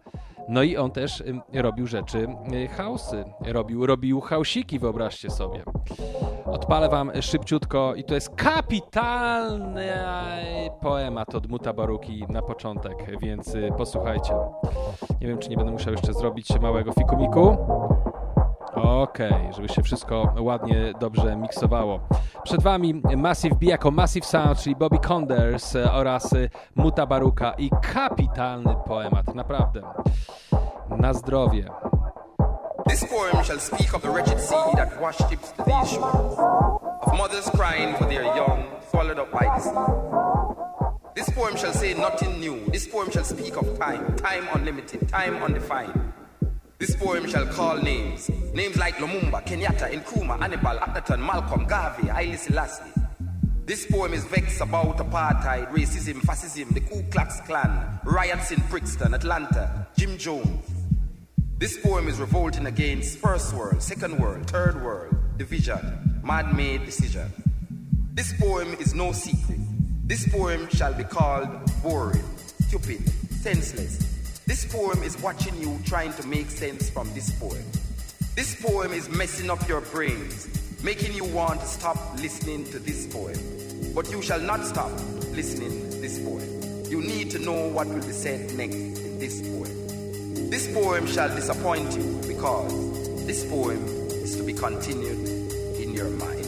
No i on też robił rzeczy, y, hausy, robił, robił hausiki, wyobraźcie sobie. Odpalę wam szybciutko i to jest kapitalny poemat od Muta Baruki na początek, więc y, posłuchajcie. Nie wiem, czy nie będę musiał jeszcze zrobić małego fikumiku. Okej, żeby się wszystko ładnie, dobrze miksowało. Przed Wami Massive B jako Massive Sound, czyli Bobby Conders e, oraz e, Muta Baruka i kapitalny poemat, naprawdę. Na zdrowie. This poem shall speak of the wretched sea that washed ships to these shores, of mothers crying for their young, swallowed up by the sea. This poem shall say nothing new. This poem shall speak of time, time unlimited, time undefined. This poem shall call names, names like Lumumba, Kenyatta, Nkrumah, Hannibal, Atherton, Malcolm, Garvey, Haile Selassie. This poem is vexed about apartheid, racism, fascism, the Ku Klux Klan, riots in Brixton, Atlanta, Jim Jones. This poem is revolting against first world, second world, third world, division, man-made decision. This poem is no secret. This poem shall be called boring, stupid, senseless. This poem is watching you trying to make sense from this poem. This poem is messing up your brains, making you want to stop listening to this poem. But you shall not stop listening to this poem. You need to know what will be said next in this poem. This poem shall disappoint you because this poem is to be continued in your mind, in your mind,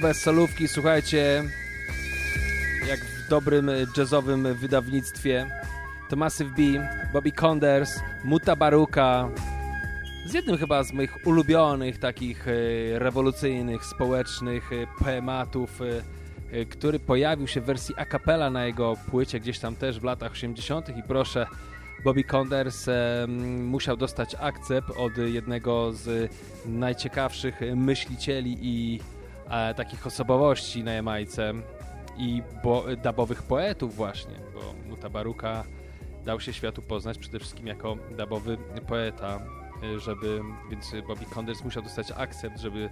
grube solówki, słuchajcie, jak w dobrym jazzowym wydawnictwie. To Massive B, Bobby Conders, Muta Baruka, z jednym chyba z moich ulubionych takich e, rewolucyjnych, społecznych e, poematów, e, e, który pojawił się w wersji a cappella na jego płycie gdzieś tam też w latach 80. i proszę, Bobby Conders e, musiał dostać akcept od jednego z najciekawszych myślicieli i e, takich osobowości na Jamajce i bo, dubowych poetów właśnie, bo Mutabaruka dał się światu poznać przede wszystkim jako dubowy poeta, y, żeby, więc Bobby Conders musiał dostać akcept, żeby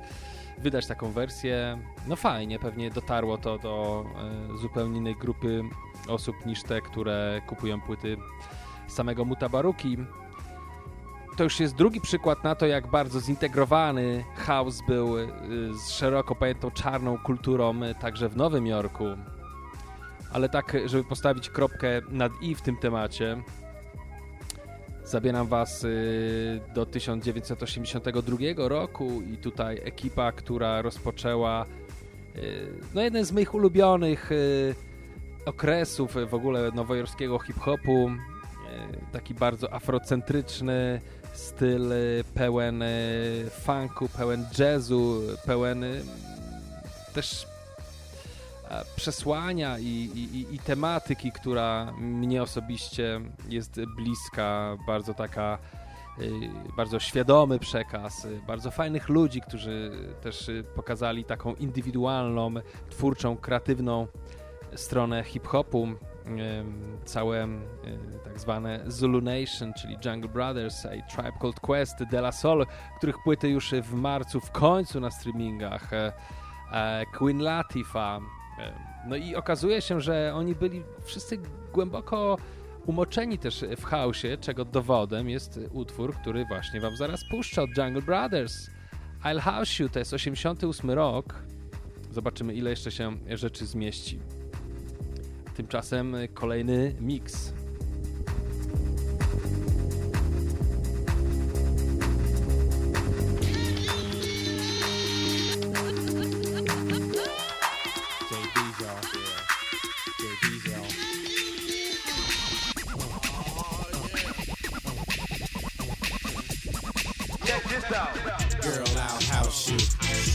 wydać taką wersję. No fajnie, pewnie dotarło to do y, zupełnie innej grupy osób niż te, które kupują płyty samego Mutabaruki. To już jest drugi przykład na to, jak bardzo zintegrowany house był y, z szeroko pojętą czarną kulturą y, także w Nowym Jorku. Ale tak, żeby postawić kropkę nad i w tym temacie, zabieram was y, do 1982 roku i tutaj ekipa, która rozpoczęła no jeden z moich ulubionych okresów w ogóle nowojorskiego hip-hopu, taki bardzo afrocentryczny styl y, pełen y, funku, pełen jazzu, pełen y, też e, przesłania i, i, i- tematyki, która mnie osobiście jest bliska, bardzo taka, bardzo świadomy przekaz, bardzo fajnych ludzi, którzy też pokazali taką indywidualną, twórczą, kreatywną stronę hip-hopu. Całe tak zwane Zulu Nation, czyli Jungle Brothers i Tribe Called Quest, De La Soul, których płyty już w marcu w końcu na streamingach. e, e, Queen Latifah. No i okazuje się, że oni byli wszyscy głęboko umoczeni też w chaosie, czego dowodem jest utwór, który właśnie wam zaraz puszczę od Jungle Brothers. I'll House You, to jest 88 rok. Zobaczymy, ile jeszcze się rzeczy zmieści. Tymczasem kolejny mix.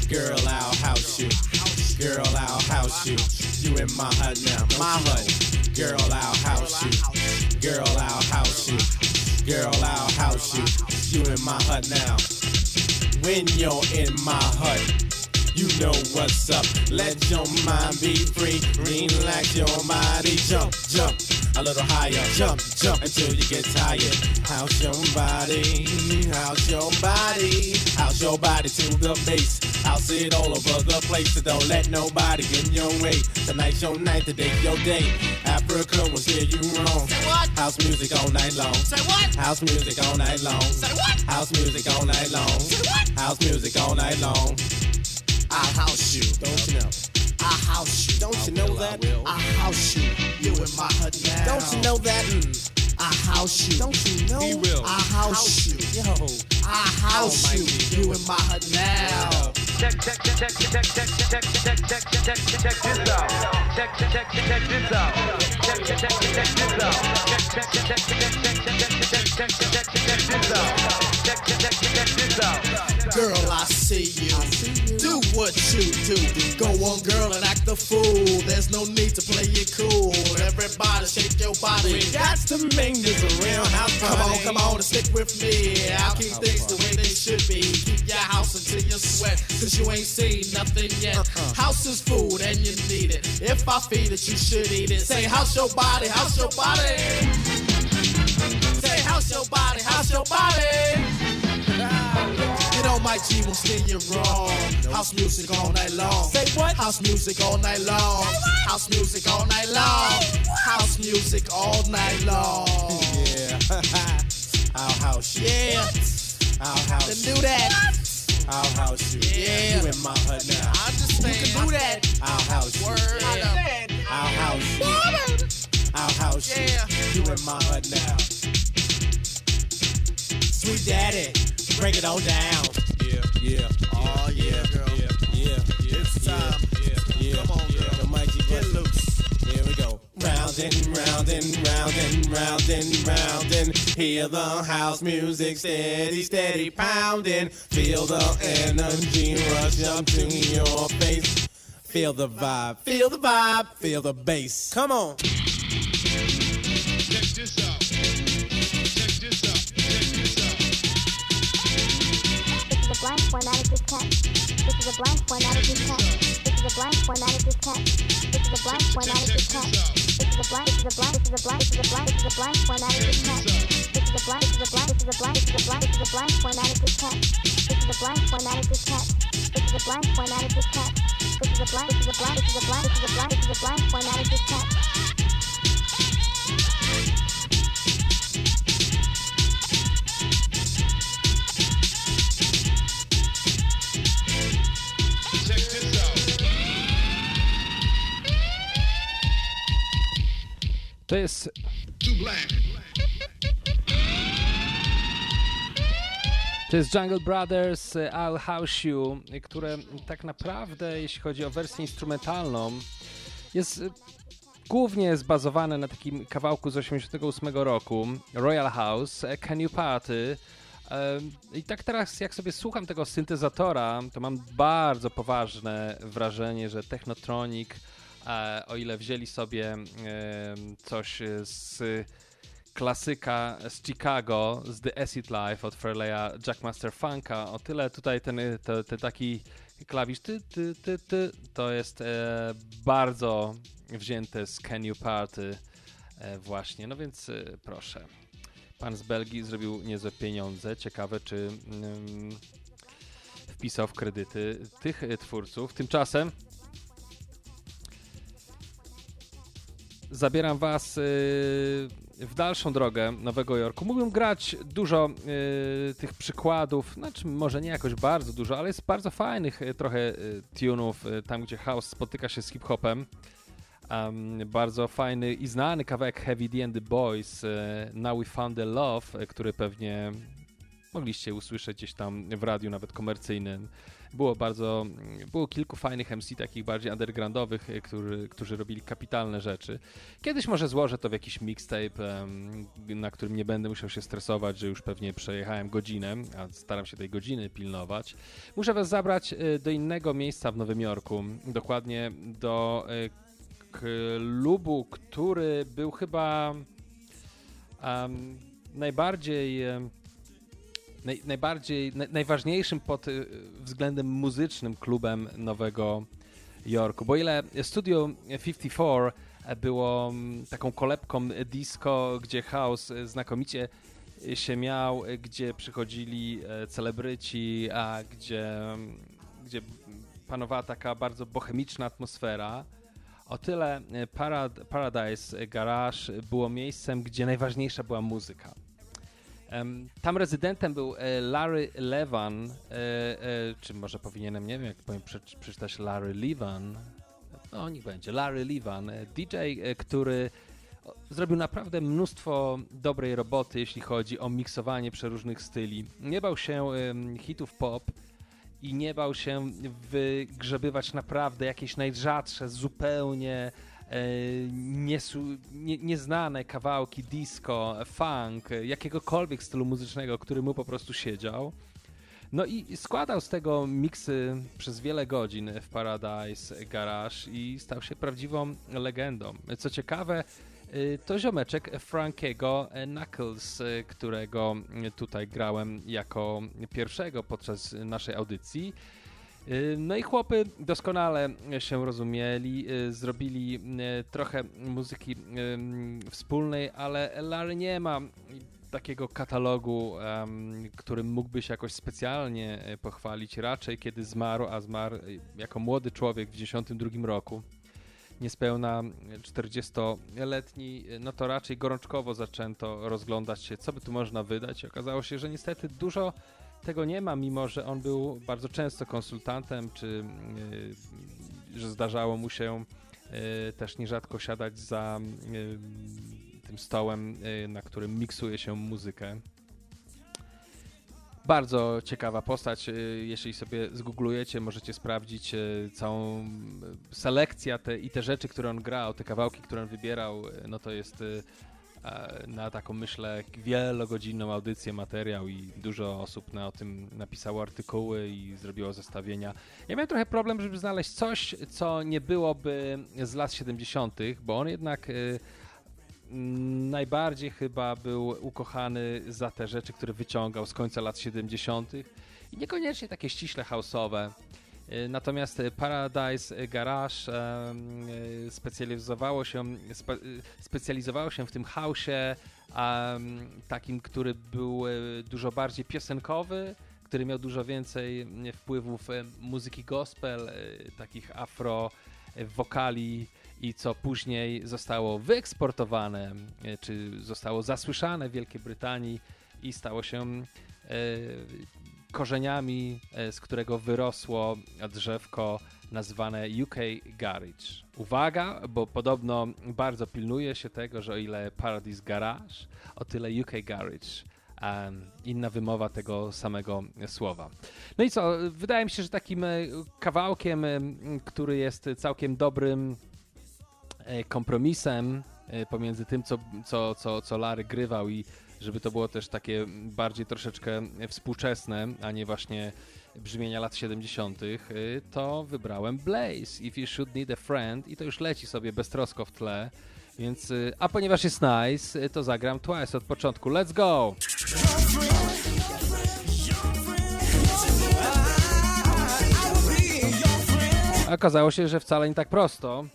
Girl, I'll house you. Girl, I'll house you. You in my hut now, my hut. Girl, I'll house you. Girl, I'll house you. Girl, I'll house you. You in my hut now. When you're in my hut, you know what's up. Let your mind be free. Relax your body. Jump, jump. A little higher. Jump, jump until you get tired. House your body. House your body. House your body to the base. House it all over the place. So don't let nobody get in your way. Tonight's your night, today's your day. Africa will steer you wrong. Say what? House music all night long. Say what? House music all night long. Say what? House music all night long. Say what? House music all night long. I'll house you. Don't you know? I house you. Don't you know that? I house you. You in my hut now. Don't you know that? Mm. I house you. Don't you know? He will. I house, you. Yo. I house you. You in my hut now. Check, check, check, check, check, check, check, check, check, check, check, check this out. Check, check, check, check this out. Check, check, check, check this out. Check, check, check, check, check, check, check, check, check, check, check this out. Check, check, check, check this out. Girl, I see you. What you do. Go on, girl, and act the fool. There's no need to play it cool. Everybody shake your body. We got to make this a real house party. Come on, come on, and stick with me. I'll keep things the way they should be. Keep your house until you sweat, cause you ain't seen nothing yet. Uh-uh. House is food and you need it. If I feed it, you should eat it. Say, house your body, house your body. Say, house your body, house your body. My G will steer you wrong. House music all night long. Say what? House music all night long. House music all night long. House music all night long. Yeah. I'll house you. Yeah. I'll house you. do that. I'll house you. Yeah. You in my hut now. I understand. You can do that. I'll house you. Word. Yeah. I'll house you. I'll house you. You in my hut now. Sweet daddy, break it on down. Yeah. Oh yeah. Yeah. It's time. Come on. The Get loose. Here we go. Round and round and round hear the house music steady, steady pounding. Feel the energy rush up to your face. Feel the vibe, feel the vibe, feel the bass. Come on. This is a blank formatted diskette. This is a blank formatted diskette. This is a blank formatted diskette. This is a blank. This is a blank. This is a blank. This is a blank. This is a blank formatted diskette. This is a blank. This is a blank. This is a blank. This is a blank. This is a blank formatted diskette. This is a blank formatted diskette. This is a blank formatted diskette. This is a blank. This is a blank. This is a blank. This is a blank. This is a blank formatted diskette. Check To jest. To jest Jungle Brothers, e, I'll House You, e, które tak naprawdę, jeśli chodzi o wersję instrumentalną, jest e, głównie zbazowane na takim kawałku z 88 roku, Royal House, e, Can You Party. I tak teraz, jak sobie słucham tego syntezatora, to mam bardzo poważne wrażenie, że Technotronic, e, o ile wzięli sobie coś z klasyka z Chicago, z The Acid Life od Fairleya Jackmaster Funka. O tyle tutaj ten, te, te taki klawisz ty, ty, ty, ty, to jest e, bardzo wzięte z Can You Party e, właśnie. No więc e, proszę. Pan z Belgii zrobił niezłe pieniądze. Ciekawe, czy mm, wpisał w kredyty tych twórców. Tymczasem zabieram was y, w dalszą drogę Nowego Jorku. Mógłbym grać dużo y, tych przykładów, znaczy może nie jakoś bardzo dużo, ale jest bardzo fajnych y, trochę tunów, tam gdzie house spotyka się z hip-hopem. Um, bardzo fajny i znany kawałek Heavy D and the Boys, Now We Found the Love, który pewnie mogliście usłyszeć gdzieś tam w radiu, nawet komercyjnym. Było bardzo, było kilku fajnych MC, takich bardziej undergroundowych, e, którzy, którzy robili kapitalne rzeczy. Kiedyś może złożę to w jakiś mixtape, na którym nie będę musiał się stresować, że już pewnie przejechałem godzinę, a staram się tej godziny pilnować. Muszę was zabrać e, do innego miejsca w Nowym Jorku, dokładnie do e, klubu, który był chyba em, najbardziej... em, naj, najbardziej, naj, najważniejszym pod y, względem muzycznym klubem Nowego Jorku. Bo ile Studio 54 było mm, taką kolebką disco, gdzie house y, znakomicie się miał, y, gdzie przychodzili e, celebryci, a gdzie, mm, gdzie panowała taka bardzo bohemiczna atmosfera. O tyle e, Parad Paradise Garage było miejscem, gdzie najważniejsza była muzyka. Tam rezydentem był e, Larry Levan, e, e, czy może powinienem, nie wiem, jak powiem, prze- przeczytać Larry Levan. No, niech będzie. Larry Levan, DJ, który zrobił naprawdę mnóstwo dobrej roboty, jeśli chodzi o miksowanie przeróżnych styli. Nie bał się hitów pop i nie bał się wygrzebywać naprawdę jakieś najrzadsze, zupełnie niesu- nie, nieznane kawałki disco, funk, e, jakiegokolwiek stylu muzycznego, który mu po prostu siedział. No i składał z tego miksy przez wiele godzin w Paradise Garage i stał się prawdziwą legendą. Co ciekawe, y, to ziomeczek Frankiego Knuckles, y, którego tutaj grałem jako pierwszego podczas naszej audycji. Y, No i chłopy doskonale się rozumieli, y, zrobili y, trochę muzyki wspólnej, ale Larry nie ma takiego katalogu, którym mógłby się jakoś specjalnie pochwalić. Raczej kiedy zmarł, a zmarł jako młody człowiek w 1992 roku, niespełna 40-letni, no to raczej gorączkowo zaczęto rozglądać się, co by tu można wydać. Okazało się, że niestety dużo tego nie ma, mimo że on był bardzo często konsultantem, czy y, że zdarzało mu się y, też nierzadko siadać za y, tym stołem, na którym miksuje się muzykę. Bardzo ciekawa postać. Jeśli sobie zgooglujecie, możecie sprawdzić całą selekcję te, i te rzeczy, które on grał, te kawałki, które on wybierał. No to jest e, na taką, myślę, wielogodzinną audycję, materiał i dużo osób na o tym napisało artykuły i zrobiło zestawienia. Ja miałem trochę problem, żeby znaleźć coś, co nie byłoby z lat 70., bo on jednak y, mm, najbardziej chyba był ukochany za te rzeczy, które wyciągał z końca lat 70. i niekoniecznie takie ściśle house'owe. Y, Natomiast Paradise Garage y, specjalizowało się, spe, specjalizowało się w tym house'ie takim, który był y, dużo bardziej piosenkowy, który miał dużo więcej mm, wpływów e, muzyki gospel, e, takich afro e, wokali i co później zostało wyeksportowane, e, czy zostało zasłyszane w Wielkiej Brytanii i stało się e, korzeniami, e, z którego wyrosło drzewko nazwane UK Garage. Uwaga, bo podobno bardzo pilnuje się tego, że o ile Paradise Garage, o tyle UK Garage inna wymowa tego samego słowa. No i co, wydaje mi się, że takim e, kawałkiem, em, który jest całkiem dobrym e, kompromisem e, pomiędzy tym, co, co, co, co Larry grywał i żeby to było też takie bardziej troszeczkę współczesne, a nie właśnie brzmienia lat 70., y, to wybrałem Blaze, If You Should Need a Friend i to już leci sobie beztrosko w tle, więc, y, a ponieważ jest nice, y, to zagram Twice od początku. Let's go! Okazało się, że wcale nie tak prosto.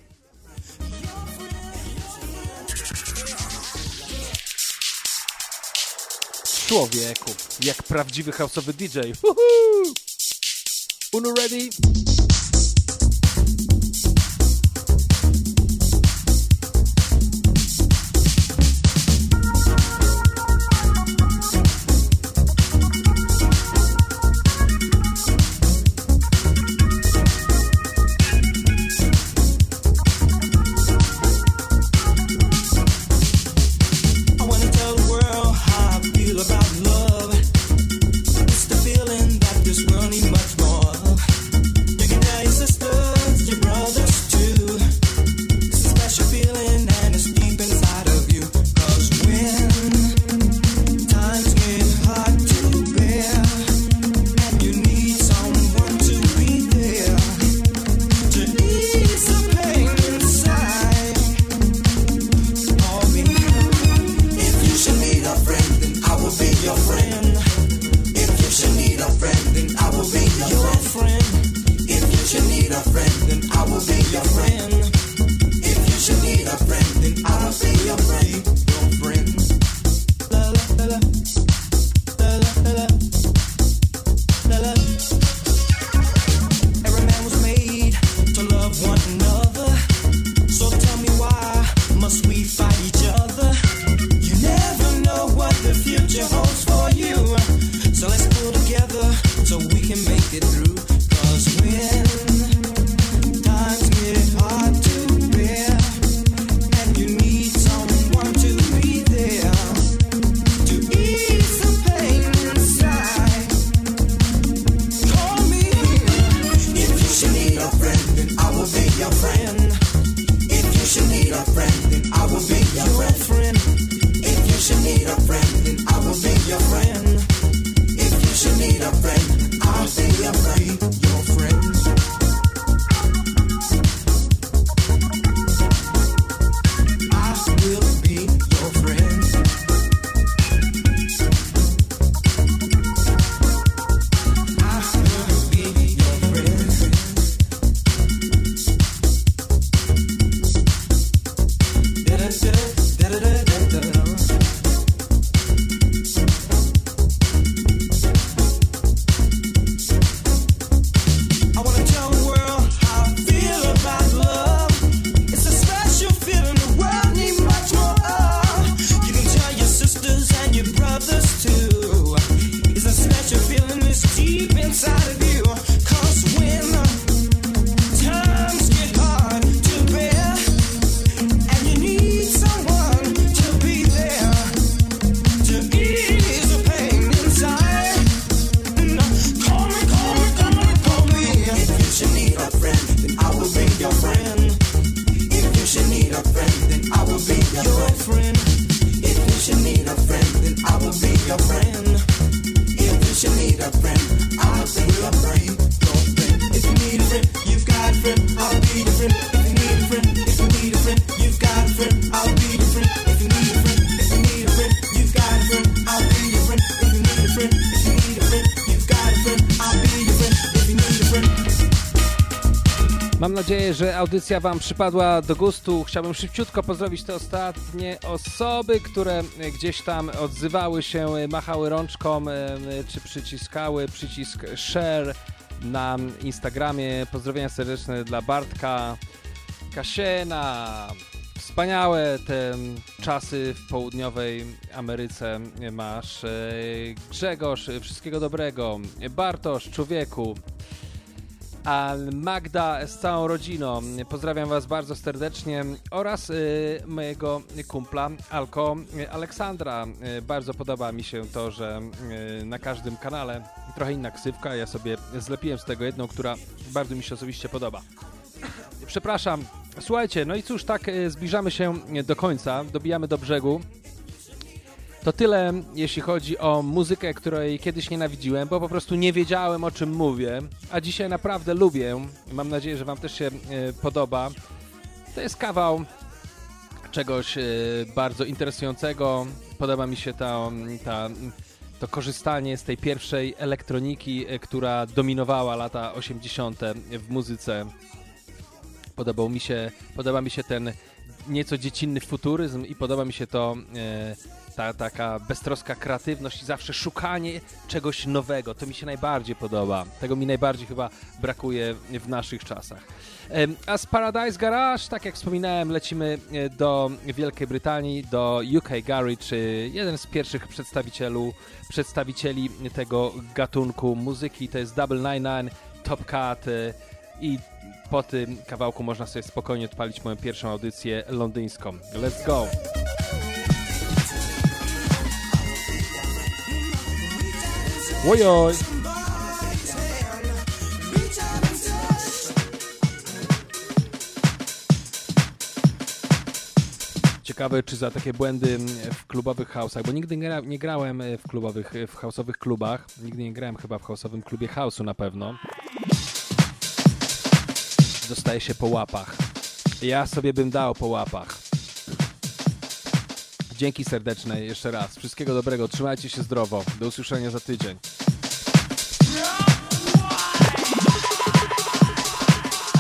Człowieku, jak prawdziwy houseowy DJ. Woohoo! Uno ready? Your friend. Audycja Wam przypadła do gustu. Chciałbym szybciutko pozdrowić te ostatnie osoby, które gdzieś tam odzywały się, machały rączką, czy przyciskały przycisk share na Instagramie. Pozdrowienia serdeczne dla Bartka, Kasiena. Wspaniałe te czasy w południowej Ameryce masz. E, Grzegorz, wszystkiego dobrego. Bartosz, człowieku. Magda z całą rodziną. Pozdrawiam Was bardzo serdecznie oraz y, mojego kumpla Alko Aleksandra. Y, bardzo podoba mi się to, że y, na każdym kanale trochę inna ksywka. Ja sobie zlepiłem z tego jedną, która bardzo mi się osobiście podoba. Przepraszam. Słuchajcie, no i cóż, tak y, zbliżamy się do końca, dobijamy do brzegu. To tyle, jeśli chodzi o muzykę, której kiedyś nienawidziłem, bo po prostu nie wiedziałem o czym mówię, a dzisiaj naprawdę lubię. Mam nadzieję, że Wam też się e, podoba. To jest kawał czegoś e, bardzo interesującego. Podoba mi się ta, ta, to korzystanie z tej pierwszej elektroniki, e, która dominowała lata 80. w muzyce. Podobał mi się, podoba mi się ten nieco dziecinny futuryzm i podoba mi się to e, ta taka beztroska kreatywność i zawsze szukanie czegoś nowego. To mi się najbardziej podoba. Tego mi najbardziej chyba brakuje w naszych czasach. A z Paradise Garage, tak jak wspominałem, lecimy e, do Wielkiej Brytanii, do UK Garage, jeden z pierwszych przedstawicielu, przedstawicieli tego gatunku muzyki. To jest Double Nine Nine, Top Cat e, i po tym kawałku można sobie spokojnie odpalić moją pierwszą audycję londyńską. Let's go! Ojoj! Ciekawe, czy za takie błędy w klubowych house'ach, bo nigdy nie, nie grałem w klubowych, w house'owych klubach, nigdy nie grałem chyba w house'owym klubie house'u na pewno. Dostaje się po łapach. Ja sobie bym dał po łapach. Dzięki serdeczne jeszcze raz. Wszystkiego dobrego. Trzymajcie się zdrowo. Do usłyszenia za tydzień.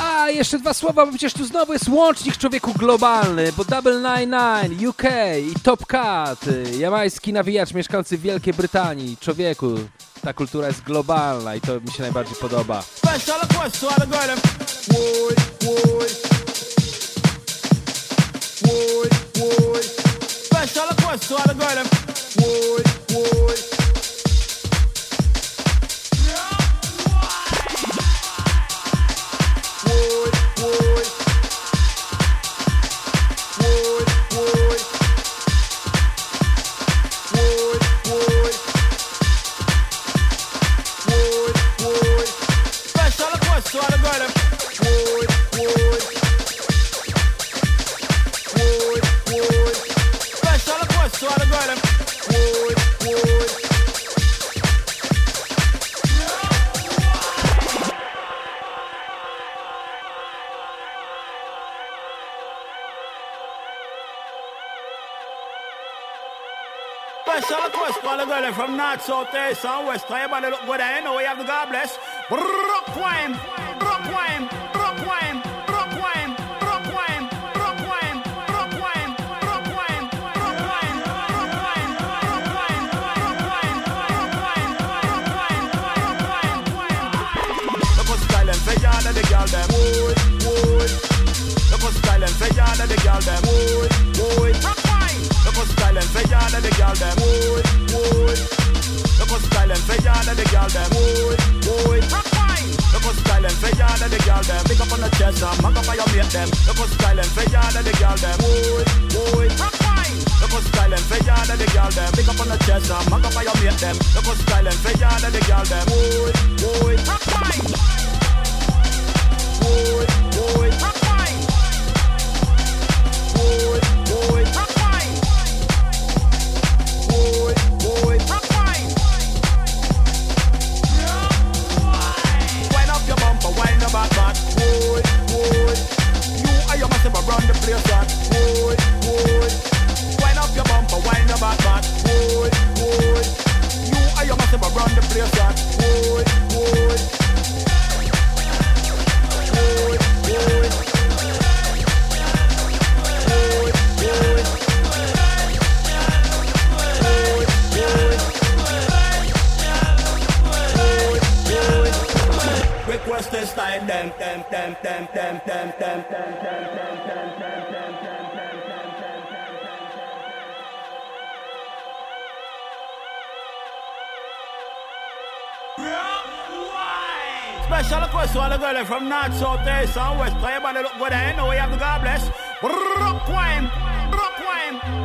A, jeszcze dwa słowa, bo przecież tu znowu jest łącznik człowieku globalny, bo Double Nine Nine, UK i Top Cat, jamański nawijacz mieszkający w Wielkiej Brytanii. Człowieku, ta kultura jest globalna i to mi się najbardziej podoba. All Special request to all the girl them. Woy. From north, south, east, and west. Everybody look good, I know we have the God bless. Rock wine, rock wine, rock wine, rock wine, rock wine, rock wine, rock wine, rock wine, rock wine, rock wine, rock wine, rock wine, rock wine, rock wine, rock wine. Look how style and say y'all the girl them. Boy, boy. Look how style and say y'all the girl them. Boy, boy. How style and say y'all the girl them. Boy, boy. Look style and say y'all the girl them. Boy, boy. Look style and say y'all the girl them. Pick up on the chest and mark up on your mate them. Look style and say y'all the girl them. Boy, boy. Look style and say y'all the girl them. Pick up on the chest and mark up on your mate them. Look style and say y'all the girl them. Boy. Boy, boy. Special request to the girls from north, south, east, and west. Everybody look good, I know we have God bless. Rock wine, rock wine,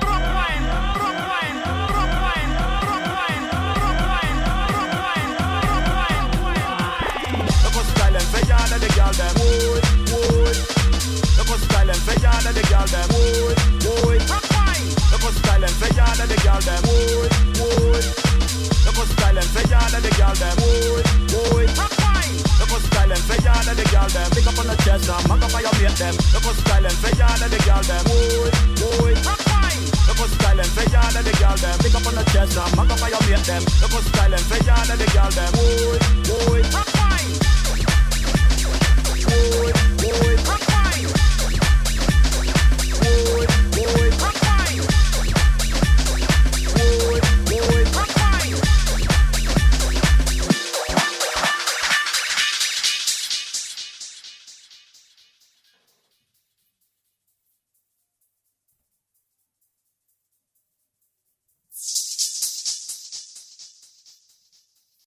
girl them. Look style and say yard at the girl them. Boy, boy. Look style and say yard at the girl them. Boy, boy. Look style and say yard at the girl them. Boy, boy. Look style and say yard at the girl them. Pick up on the chest now, mark up how you meet them. Look how style and say yard at the girl them. Boy, boy. Style and say yard at the girl them. Pick up on the chest up them. Look how style and say yard the girl them. Boy, boy boy, boy.